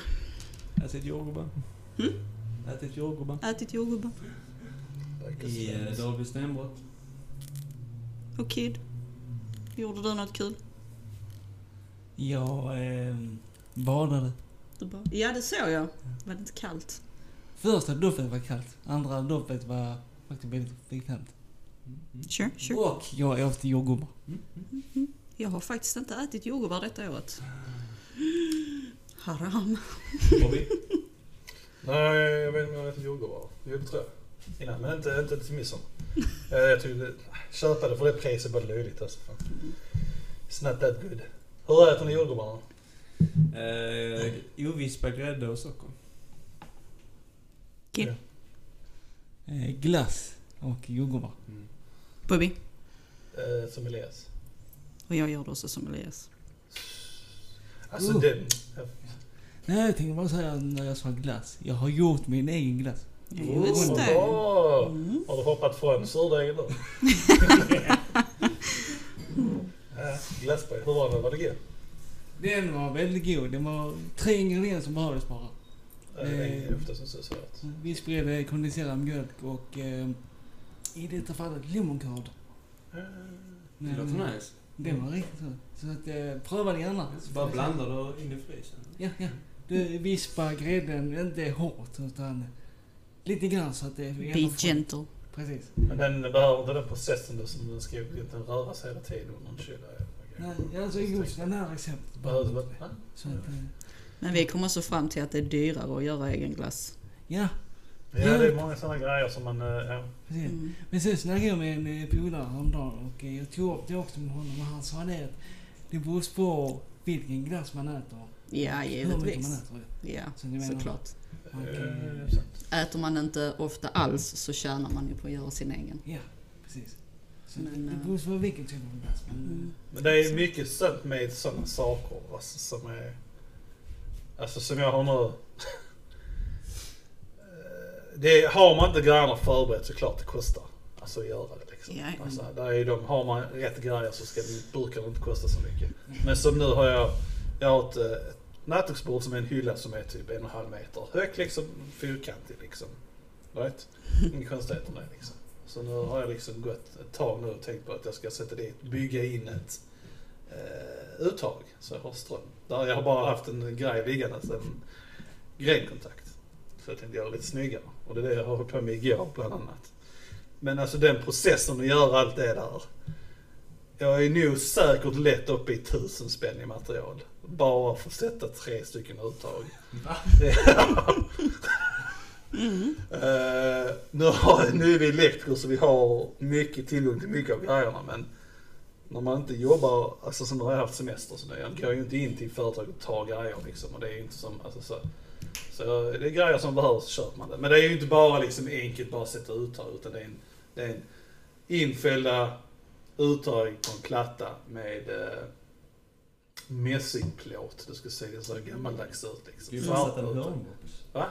[SPEAKER 3] Ätit jordgubbar.
[SPEAKER 2] Mm?
[SPEAKER 3] Ätit jordgubbar.
[SPEAKER 2] Ätit jordgubbar?
[SPEAKER 3] I eh, David Stenbrott.
[SPEAKER 2] Och Kid? Gjorde du något kul?
[SPEAKER 4] Jag eh, badade.
[SPEAKER 2] Du bara, ja, det såg jag. Var det inte kallt?
[SPEAKER 4] Första doppet var kallt. Andra doppet var faktiskt väldigt bekvämt.
[SPEAKER 2] Sure, sure.
[SPEAKER 4] Och jag åt jordgubbar.
[SPEAKER 2] Jag har faktiskt inte ätit jordgubbar detta året. Haram.
[SPEAKER 3] Bobby.
[SPEAKER 1] Nej, jag vet inte om jag ätit jordgubbar. Jo, det tror jag. Innan, men inte, inte till midsommar. Eh, jag tycker det, köpa det för det priset bara löjligt alltså. Fan. It's not that good. Hur äter ni jordgubbarna?
[SPEAKER 3] Eh, ovispad grädde och socker.
[SPEAKER 1] Ja.
[SPEAKER 4] Eh, glass och jordgubbar.
[SPEAKER 2] Bobby.
[SPEAKER 1] Eh, som Elias.
[SPEAKER 2] Och jag gör det också som Elias.
[SPEAKER 1] Alltså
[SPEAKER 4] Oh.
[SPEAKER 1] den...
[SPEAKER 4] Nej, jag tänkte bara säga när jag sa glass. Jag har gjort min egen glass.
[SPEAKER 2] Ja, just det.
[SPEAKER 1] Åh,
[SPEAKER 2] Mm.
[SPEAKER 1] Har du hoppat från surdegen då? Ja, Glassberg, hur var det? Var det gott?
[SPEAKER 4] Den var väldigt god. Det var tre ingredienser som behövdes bara.
[SPEAKER 1] Det är oftast inte så svårt.
[SPEAKER 4] Vi spred kondenserad mjölk och eh, i detta fallet lemoncurd.
[SPEAKER 3] Det
[SPEAKER 4] Men,
[SPEAKER 3] låter nice.
[SPEAKER 4] Den var riktigt god. Så att, eh, pröva det gärna.
[SPEAKER 3] Så bara blandar du in i frysen.
[SPEAKER 4] Ja, ja. Du vispar grädden inte hårt utan lite grann så att det...
[SPEAKER 2] Be gentle.
[SPEAKER 4] Precis.
[SPEAKER 1] Men den behöver inte den processen då som den ska egentligen röra sig hela tiden under en kyla.
[SPEAKER 4] Nej, alltså just den här receptet
[SPEAKER 1] Behöver det
[SPEAKER 4] inte. Så att, eh,
[SPEAKER 2] Men vi kommer så fram till att det är dyrare att göra egen glass.
[SPEAKER 4] ja,
[SPEAKER 1] Ja, det är många sådana grejer som man... eh, Ja.
[SPEAKER 4] precis.
[SPEAKER 2] Mm.
[SPEAKER 4] Men sen snackade jag med en polare häromdagen och eh, jag tog upp det också med honom och han sa det att det beror på vilken glass man äter.
[SPEAKER 2] Ja,
[SPEAKER 4] Hur mycket man
[SPEAKER 2] givetvis.
[SPEAKER 4] äter.
[SPEAKER 2] Ja,
[SPEAKER 4] Så
[SPEAKER 2] såklart.
[SPEAKER 1] Eh, sant.
[SPEAKER 2] Äter man inte ofta alls så tjänar man ju på att göra sin egen.
[SPEAKER 4] Ja, precis. Så
[SPEAKER 2] Men,
[SPEAKER 4] det
[SPEAKER 2] eh,
[SPEAKER 4] beror på vilken typ av glass man...
[SPEAKER 2] Mm.
[SPEAKER 1] Men det är mycket sånt med sådana saker alltså, som är... Alltså som jag har nu... Eh, det är, har man inte grejerna förberett så klart det kostar. Alltså att göra det liksom.
[SPEAKER 2] Ja, ja.
[SPEAKER 1] Alltså, där är de, har man rätt grejer så ska det, brukar det inte kosta så mycket. Men som nu har jag, jag har ett, eh, ett nattduksbord som är en hylla som är typ en och en halv meter hög liksom, fyrkantig liksom. Right? Inga konstigheter med det liksom. Så nu har jag liksom gått ett tag nu och tänkt på att jag ska sätta dit, bygga in ett eh, uttag så jag har ström. Där jag har bara haft en grej liggande, alltså en grenkontakt. Så jag tänkte göra det lite snyggare. Och det är det jag har hållit på med igår bland annat. Men alltså den processen att göra allt det där. Jag är nog säkert lätt uppe i tusen spänn i material. Bara att sätta tre stycken uttag.
[SPEAKER 2] Mm.
[SPEAKER 1] Eh, nu, har, nu är vi elektriker så vi har mycket tillgång till mycket av grejerna men när man inte jobbar, alltså som nu har jag haft semester så nu, jag går ju inte in till företag och tar grejer liksom och det är inte som, alltså så. Så det är grejer som behövs så köper man det. Men det är ju inte bara liksom enkelt bara sätta uttag utan det är en, det är en infällda uttag på en platta med, eh, mässingplåt. Det ska se så gammaldags ut liksom.
[SPEAKER 3] Skulle du
[SPEAKER 1] Svart
[SPEAKER 3] sätta en hörnbox?
[SPEAKER 1] Va?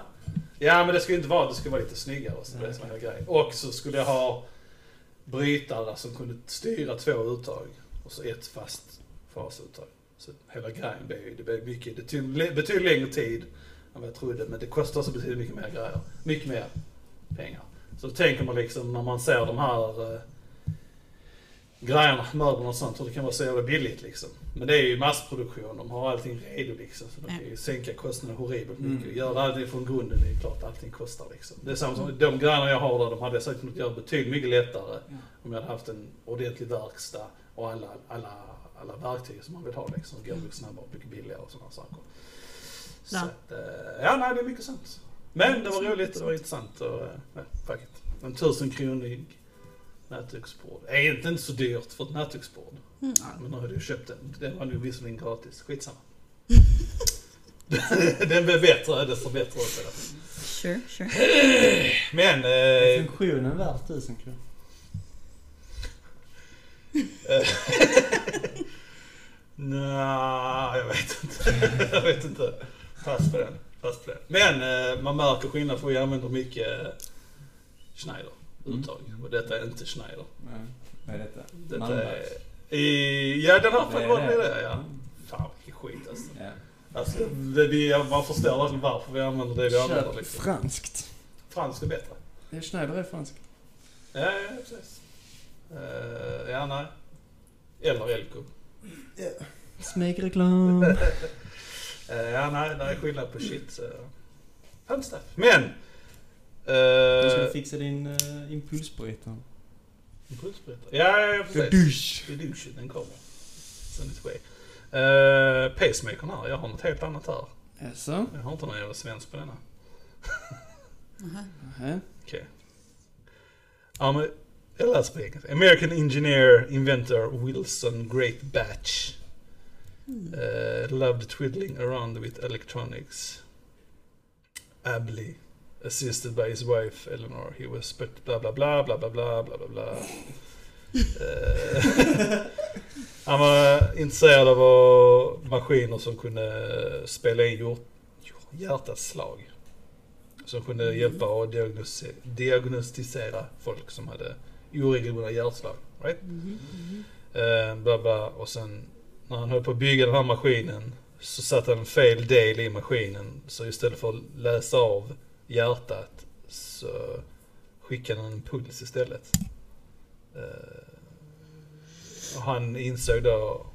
[SPEAKER 1] Ja, men det ska ju inte vara, det ska vara lite snyggare. Så det är grejer. Och så skulle jag ha brytare som kunde styra två uttag. Och så ett fast fasuttag. Så hela grejen blev ju, det blev mycket, det tog betydligt längre tid än vad jag trodde. Men det kostar så betydligt mycket mer grejer. Mycket mer pengar. Så tänker man liksom när man ser de här eh, grejerna, möblerna och sånt, hur det kan vara så jävla billigt liksom. Men det är ju massproduktion, de har allting redo liksom. Så de kan ju sänka kostnaderna horribelt mycket.
[SPEAKER 3] Mm.
[SPEAKER 1] Göra allting från grunden, det är klart allting kostar liksom. Det är samma som de grejerna jag har där, de hade jag säkert kunnat göra betydligt mycket lättare
[SPEAKER 4] Ja.
[SPEAKER 1] om jag hade haft en ordentlig verkstad och alla, alla, alla verktyg som man vill ha liksom. Går mycket snabbare och mycket billigare och sådana saker. Så
[SPEAKER 2] Ja.
[SPEAKER 1] att, eh, ja, nej, det är mycket sant. Men det var roligt och det var intressant och eh, ja, faktiskt. En tusen kronig nattduksbord. Det är inte så dyrt för ett nattduksbord.
[SPEAKER 2] Mm.
[SPEAKER 1] Men nu har du köpt den. Den var nu visserligen gratis. Skitsamma. den blev bättre desto bättre. också.
[SPEAKER 2] Sure, sure.
[SPEAKER 1] Men...
[SPEAKER 3] Är
[SPEAKER 1] Eh,
[SPEAKER 3] funktionen värd 1000 kronor?
[SPEAKER 1] Nej, jag vet inte. jag vet inte. Pass på den. Pass på den. Men eh, man märker skillnad för vi använder mycket eh, Schneider uttag. Och detta är inte Schneider.
[SPEAKER 3] Nej. Vad är detta?
[SPEAKER 1] Detta
[SPEAKER 3] Malmbergs?
[SPEAKER 1] är... I, ja, den här
[SPEAKER 3] Det är
[SPEAKER 1] var det,
[SPEAKER 3] det.
[SPEAKER 1] det ja. Fan vilken skit alltså.
[SPEAKER 3] Ja.
[SPEAKER 1] alltså det, vi, man förstår verkligen varför vi använder det vi använder.
[SPEAKER 3] Köp
[SPEAKER 1] Liksom.
[SPEAKER 3] franskt.
[SPEAKER 1] Franskt är bättre.
[SPEAKER 3] Ja, Schneider är fransk.
[SPEAKER 1] Ja, ja precis. Uh, ja, nej. Eller Elko.
[SPEAKER 3] Smekreklam.
[SPEAKER 1] Eh, ja, nej, det är skillnad på shit. så- Fun Men!
[SPEAKER 3] Du skulle fixa din uh, impulsbrytare.
[SPEAKER 1] Impulsbrytare. Ja, ja, ja, precis.
[SPEAKER 3] Dusch.
[SPEAKER 1] Det är douchen, den kommer. Sen det sker. Uh, pacemakern här, jag har något helt annat här.
[SPEAKER 3] Jaså?
[SPEAKER 1] Jag har inte någon jävla svensk på denna. Okej. Ja, men jag läser på engelska. American engineer, inventor Wilson Great Batch. Uh, loved twiddling around with electronics. Ably. Assisted by his wife Eleanor. He was but bla bla bla bla bla bla bla bla. Eh, han var intresserad av uh, maskiner som kunde spela in hjärtats slag. Som kunde hjälpa och diagnostisera folk som hade oregelbundna hjärtslag. Right? Eh, bla bla. Och sen när han höll på att bygga den här maskinen så satte han fel del i maskinen. Så istället för att läsa av hjärtat så skickade han en puls istället. Eh, och han insåg då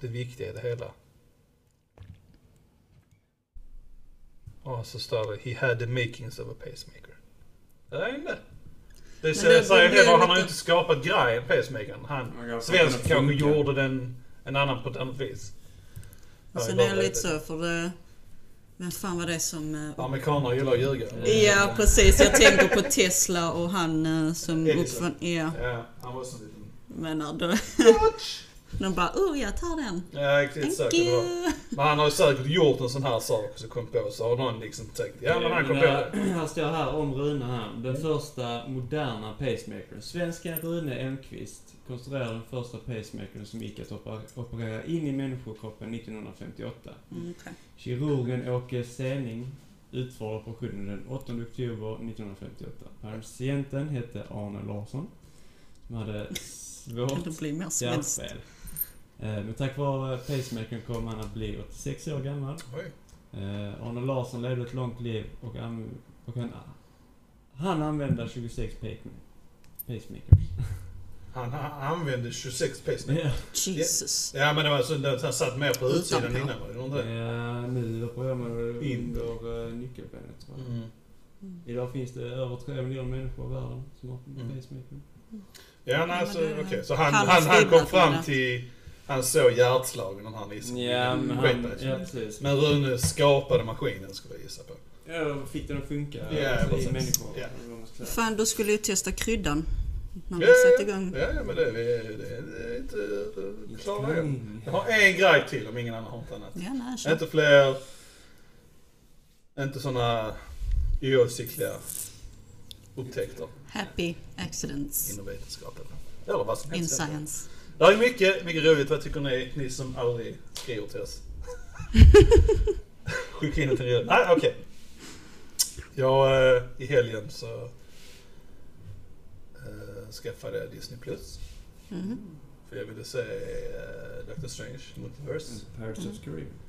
[SPEAKER 1] det viktiga i det hela. Och så står det He had the makings of a pacemaker. Det är. Det
[SPEAKER 2] det
[SPEAKER 1] säger
[SPEAKER 2] blir
[SPEAKER 1] heller, han har ju inte skapat grejen, pacemakern. Han, svensk kanske gjorde den en annan på ett annat vis.
[SPEAKER 2] Sen
[SPEAKER 1] bara
[SPEAKER 2] är det lite
[SPEAKER 1] lite.
[SPEAKER 2] så för det... Vem fan var det som... eh,
[SPEAKER 1] Amerikaner gillar att ljuga.
[SPEAKER 2] Ja precis, jag tänker på Tesla och han eh, som
[SPEAKER 1] Edison.
[SPEAKER 2] uppfann... Ja,
[SPEAKER 1] Ja, han var så liten.
[SPEAKER 2] menar då... De bara oh jag tar den.
[SPEAKER 1] Ja, riktigt
[SPEAKER 2] Thank you.
[SPEAKER 1] Men han har ju säkert gjort en sån här sak så kom på så har någon liksom tänkt ja men han kom på det.
[SPEAKER 3] Här står här om Rune här. Den första moderna pacemakern. Svenska Rune Elmqvist konstruerade den första pacemaker'n som gick att oper- operera in i människokroppen 1958.
[SPEAKER 2] Mm.
[SPEAKER 3] Kirurgen Åke Sening utförde operationen den 8 oktober 1958. Patienten hette Arne Larsson som hade svårt hjärtfel. Eh, Men tack vare pacemakern kom han att bli 86 år gammal.
[SPEAKER 1] Oj.
[SPEAKER 3] Eh, Arne Larsson levde ett långt liv och, an- och han, han använde 26 pacem- pacemakers.
[SPEAKER 1] Han, han använde 26 pacemaker.
[SPEAKER 3] Ja.
[SPEAKER 2] Jesus.
[SPEAKER 1] Ja men det var så att han satt mer på utsidan
[SPEAKER 2] Utanpå.
[SPEAKER 1] innan var det inte det?
[SPEAKER 3] Ja, nu opererar man under uh, nyckelbenet tror jag.
[SPEAKER 1] Mm.
[SPEAKER 3] Idag finns det över 3 miljoner människor i världen som har
[SPEAKER 1] Mm.
[SPEAKER 3] pacemaker.
[SPEAKER 1] Ja nej, så
[SPEAKER 2] men det-
[SPEAKER 1] okej. Så han,
[SPEAKER 2] han
[SPEAKER 1] han, han, kom fram
[SPEAKER 2] det.
[SPEAKER 1] till... Han såg hjärtslagen den här nissen.
[SPEAKER 3] Ja, men han, ja precis.
[SPEAKER 1] Men Rune skapade maskinen skulle jag gissa på.
[SPEAKER 3] Ja, fick den att funka
[SPEAKER 1] Ja,
[SPEAKER 3] alltså, i människor.
[SPEAKER 1] Ja.
[SPEAKER 2] Fan, du skulle ju testa kryddan. När vi
[SPEAKER 1] Ja,
[SPEAKER 2] sätter igång.
[SPEAKER 1] Ja, ja men det, det, det, det är inte klarar jag. Jag har en grej till om ingen annan har något annat.
[SPEAKER 2] Ja, nej.
[SPEAKER 1] Inte fler... Inte såna oavsiktliga upptäckter
[SPEAKER 2] Happy accidents
[SPEAKER 1] inom vetenskapen. Eller vad som
[SPEAKER 2] in
[SPEAKER 1] helst.
[SPEAKER 2] science.
[SPEAKER 1] Det är mycket, mycket roligt. Vad tycker ni, ni som aldrig skriver till oss? Skicka in det till redan. Nej, okej. Jag, eh, i helgen så eh, skaffade jag Disney Plus.
[SPEAKER 2] Mhm.
[SPEAKER 1] För jag ville se eh, Doctor Strange, Multiverse.
[SPEAKER 3] Pirates of Caribbean.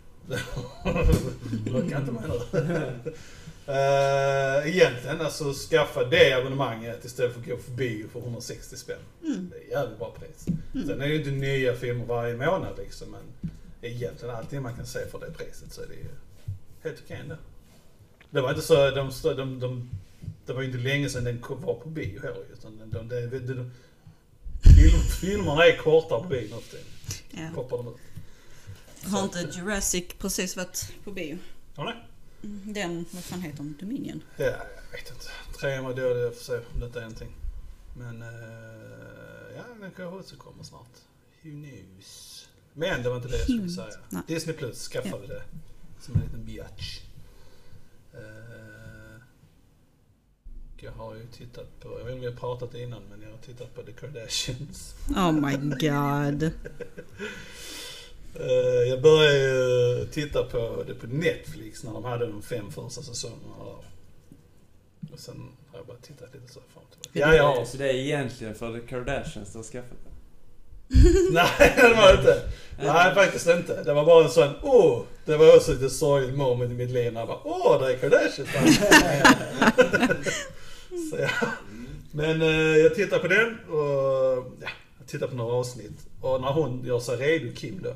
[SPEAKER 1] Locka inte mig nu. Uh, egentligen alltså skaffa det abonnemanget istället för att gå för bio för 160 spänn.
[SPEAKER 2] Mm.
[SPEAKER 1] Det är jävligt bra pris. Sen är det ju inte nya filmer varje månad liksom men egentligen allting man kan se för det priset så är det ju helt okej ändå. Det var inte så, de, de, de, de, det var ju inte länge sedan den var på bio heller utan de, de, de, de, film, filmerna är kortare på bio nu för tiden.
[SPEAKER 2] Ja.
[SPEAKER 1] Poppar de ut.
[SPEAKER 2] Har inte Jurassic precis varit på bio?
[SPEAKER 1] Ja, nej.
[SPEAKER 2] Den, vad fan heter den? Dominion?
[SPEAKER 1] Ja, jag vet inte. Trean var dålig, jag får se om detta är någonting. Men uh, ja, den kanske också kommer snart. Who knows? Men det var inte det jag skulle säga.
[SPEAKER 2] Nej.
[SPEAKER 1] Disney Plus skaffade det som en liten biatch. Uh, jag har ju tittat på, jag vet inte om vi har pratat innan, men jag har tittat på The Kardashians.
[SPEAKER 2] Oh my god.
[SPEAKER 1] Eh, jag började ju titta på det på Netflix när de hade de fem första säsongerna. Och sen har jag bara tittat lite så fram och tillbaka. Ja, ja.
[SPEAKER 3] Så det är egentligen för Kardashians du har skaffat det?
[SPEAKER 1] Nej, det var inte. Nej, faktiskt inte. Det var bara en sån, åh! det var också lite sorgligt moment i mitt liv när jag bara, åh, det är Kardashians Så ja. Men eh, jag tittar på den och ja, jag tittar på några avsnitt. Och när hon gör sig redo, Kim då.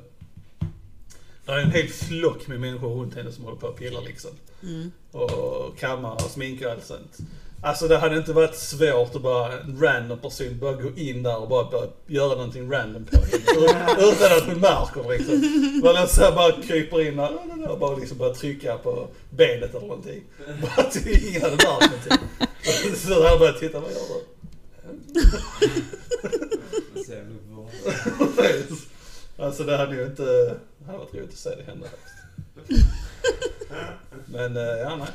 [SPEAKER 1] Det är en hel flock med människor runt henne som håller på och pillar liksom.
[SPEAKER 2] Mm.
[SPEAKER 1] Och kammar och sminkar och allt sånt. Alltså det hade inte varit svårt att bara en random person bara gå in där och bara, bara göra någonting random på henne. Ut- Utan att hon märker liksom. Man så här bara kryper in där och bara liksom bara trycka på benet eller någonting. Bara att ingen hade märkt någonting. Så jag börjat titta, vad gör du? Alltså det hade ju inte, det hade varit roligt att se det hända faktiskt. Men eh, ja, nej.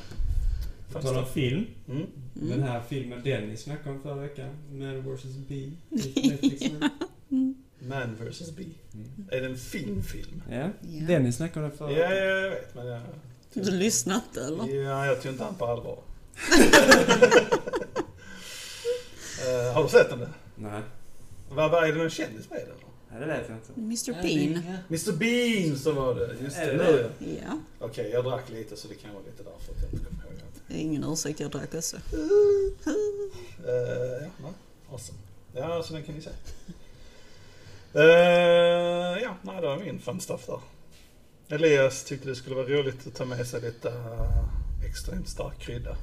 [SPEAKER 3] På tal om film.
[SPEAKER 1] Mm.
[SPEAKER 3] Den här filmen Dennis snackade om förra veckan. Man vs. Bee.
[SPEAKER 1] Man vs. Bee.
[SPEAKER 3] Mm.
[SPEAKER 1] Är det en filmfilm?
[SPEAKER 3] Ja.
[SPEAKER 2] Ja.
[SPEAKER 3] Dennis snackade om det förra
[SPEAKER 1] Ja,
[SPEAKER 3] veckan.
[SPEAKER 1] ja, jag vet men jag...
[SPEAKER 2] Du lyssnar inte eller?
[SPEAKER 1] Ja, jag tog inte han på allvar. Eh, har du sett den?
[SPEAKER 3] Nej.
[SPEAKER 1] Vad, vad är det någon kändis med den?
[SPEAKER 3] Nej, det vet jag inte.
[SPEAKER 2] Mr Bean?
[SPEAKER 1] Mr Bean så var det. Just
[SPEAKER 3] Är
[SPEAKER 1] det,
[SPEAKER 3] det
[SPEAKER 1] nu
[SPEAKER 3] det?
[SPEAKER 1] ja. Okej, jag drack lite så det kan vara lite därför att jag inte kommer ihåg allt.
[SPEAKER 2] Det är ingen ursäkt, jag drack också.
[SPEAKER 1] Uh, ja, nej. Awesome. Ja, så den kan ni se. Uh, ja, nej, det var min fun stuff där. Elias tyckte det skulle vara roligt att ta med sig lite uh, extremt stark krydda.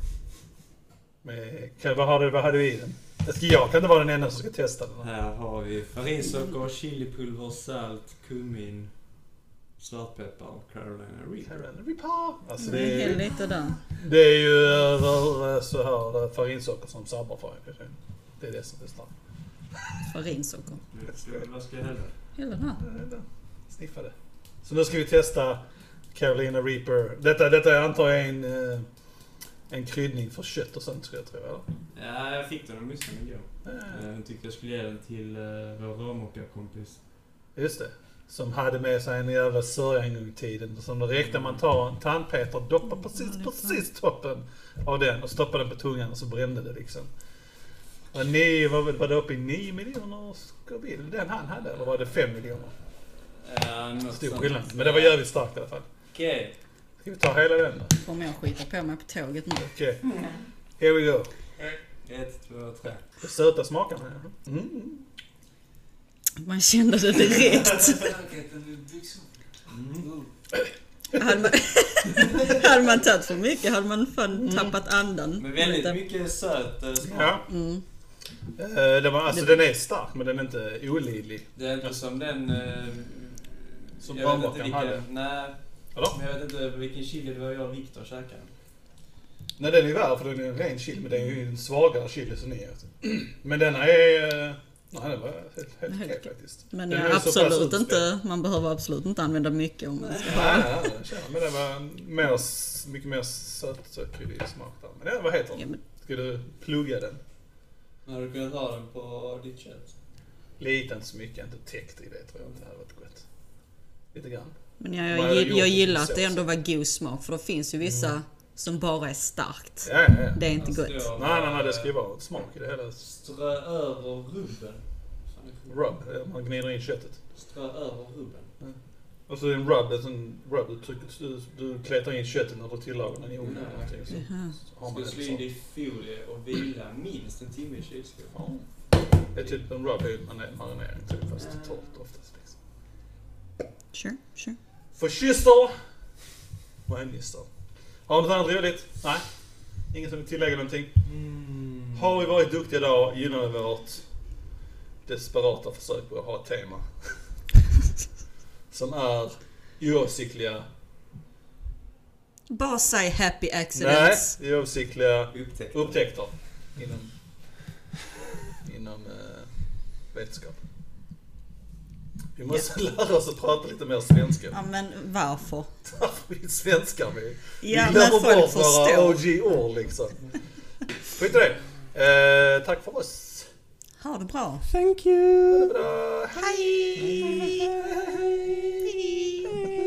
[SPEAKER 1] Med, kan, vad, har du, vad hade du i den? Jag, ska, jag kan inte vara den enda som ska testa den.
[SPEAKER 3] Här har vi farinsocker, chilipulver, salt, kummin, svartpeppar och Carolina Reaper.
[SPEAKER 1] Carolina Reaper. Alltså det,
[SPEAKER 2] Det är
[SPEAKER 1] är,
[SPEAKER 2] lite där.
[SPEAKER 1] det är ju över eh, så här eh, farinsocker som sabbar farin. Det är det som är starkt.
[SPEAKER 2] Farinsocker.
[SPEAKER 3] Vad ska jag hälla?
[SPEAKER 2] Hela den här.
[SPEAKER 1] Sniffa det. Så nu ska vi testa Carolina Reaper. Detta, detta antar jag är en, en kryddning för kött och sånt skulle jag tro. Eller?
[SPEAKER 3] Ja, jag fick den av Mussan igår.
[SPEAKER 1] Eh,
[SPEAKER 3] Eh, Hon tyckte jag skulle ge den till eh, vår rörmokarkompis.
[SPEAKER 1] Just det. Som hade med sig en jävla sörja en gång i tiden. Som det räckte man tar en tandpetare, doppar precis, precis toppen av den och stoppar den på tungan och så brände det liksom. Och ni, var, väl- var det uppe i 9 miljoner Scoville den han hade? Eller var det 5 miljoner?
[SPEAKER 3] Ja, något
[SPEAKER 1] Stor skillnad. Men det var jävligt starkt i alla fall.
[SPEAKER 3] Okej.
[SPEAKER 1] Ska vi ta hela den då?
[SPEAKER 2] Kommer jag skita på mig på tåget nu?
[SPEAKER 1] Okej. Here we go.
[SPEAKER 3] Ett, två, tre.
[SPEAKER 1] Det söta smakerna. ja. Mm.
[SPEAKER 2] Man kände det direkt.
[SPEAKER 3] Mm.
[SPEAKER 2] hade, man, hade man tagit för mycket hade man fan tappat andan.
[SPEAKER 3] Men väldigt
[SPEAKER 2] Lite.
[SPEAKER 3] mycket söt eh, smak.
[SPEAKER 1] Ja.
[SPEAKER 2] Mm.
[SPEAKER 1] Eh, det var, alltså den är stark men den är inte olidlig.
[SPEAKER 3] Det är inte som den... Eh,
[SPEAKER 1] Som
[SPEAKER 3] vilken...
[SPEAKER 1] hade.
[SPEAKER 3] Nej,
[SPEAKER 1] Eller?
[SPEAKER 3] men jag vet inte vilken chili det var jag och Viktor käkade.
[SPEAKER 1] Nej den är värre för den är en ren chili men den är ju en svagare chili som ni är. Men denna är... Nej den var helt, helt
[SPEAKER 2] Helt
[SPEAKER 1] okej faktiskt.
[SPEAKER 2] Men
[SPEAKER 1] Den pass
[SPEAKER 2] absolut inte, man behöver absolut inte använda mycket om man ska
[SPEAKER 1] Nej,
[SPEAKER 2] ha.
[SPEAKER 1] nej, nej, jag. Men den var mer, mycket mer söt, sötkryddig smak där. Men den, vad heter
[SPEAKER 2] Ja,
[SPEAKER 1] den?
[SPEAKER 2] men,
[SPEAKER 1] Ska du plugga den?
[SPEAKER 3] Har du kunnat ha den på ditt kött?
[SPEAKER 1] Lite, inte så mycket. Inte täckt i det tror jag inte hade varit gott. Lite grann.
[SPEAKER 2] Men jag,
[SPEAKER 1] Man
[SPEAKER 2] jag, jag gillar att det ändå var god smak för det finns ju vissa som bara är starkt.
[SPEAKER 1] Ja, ja, ja.
[SPEAKER 2] Det är inte
[SPEAKER 3] Alltså,
[SPEAKER 2] gott.
[SPEAKER 1] Nej, nej, nej. Det ska ju vara smak i det hela.
[SPEAKER 3] Strö över rubben. Är.
[SPEAKER 1] Rub. Man gnider in köttet.
[SPEAKER 3] Strö över rubben.
[SPEAKER 1] Och så är det en rub. Det är en rub. Du, trycker, du, du kletar in köttet när du tillagar den i ugnen man
[SPEAKER 3] Ska slå in det i folie och vila minst en timme i kylskåpet.
[SPEAKER 1] Ja. Det är typ en rub är ju mari- marinering typ, fast torrt oftast. Liksom.
[SPEAKER 2] Sure, sure.
[SPEAKER 1] Fascister! Kommunister. Har du något annat roligt? Nej? Ingen som vill tillägga någonting?
[SPEAKER 3] Mm.
[SPEAKER 1] Har vi varit duktiga idag gynnar vi vårt desperata försök på att ha ett tema. Som är oavsiktliga...
[SPEAKER 2] Bara säg happy
[SPEAKER 1] Nej,
[SPEAKER 2] accidents.
[SPEAKER 1] oavsiktliga
[SPEAKER 3] Upptäckt.
[SPEAKER 1] upptäckter. Inom, inom eh, vetenskap. Vi måste lära oss att prata lite mer svenska.
[SPEAKER 2] Ja, men varför?
[SPEAKER 1] Därför vi svenskar vi.
[SPEAKER 2] Ja,
[SPEAKER 1] vi glömmer bort våra OG-ord liksom. Skit i det. Eh, tack för oss.
[SPEAKER 2] Ha det bra.
[SPEAKER 3] Thank you.
[SPEAKER 1] Ha det bra. Hej. Hej. Hej.
[SPEAKER 2] Hej.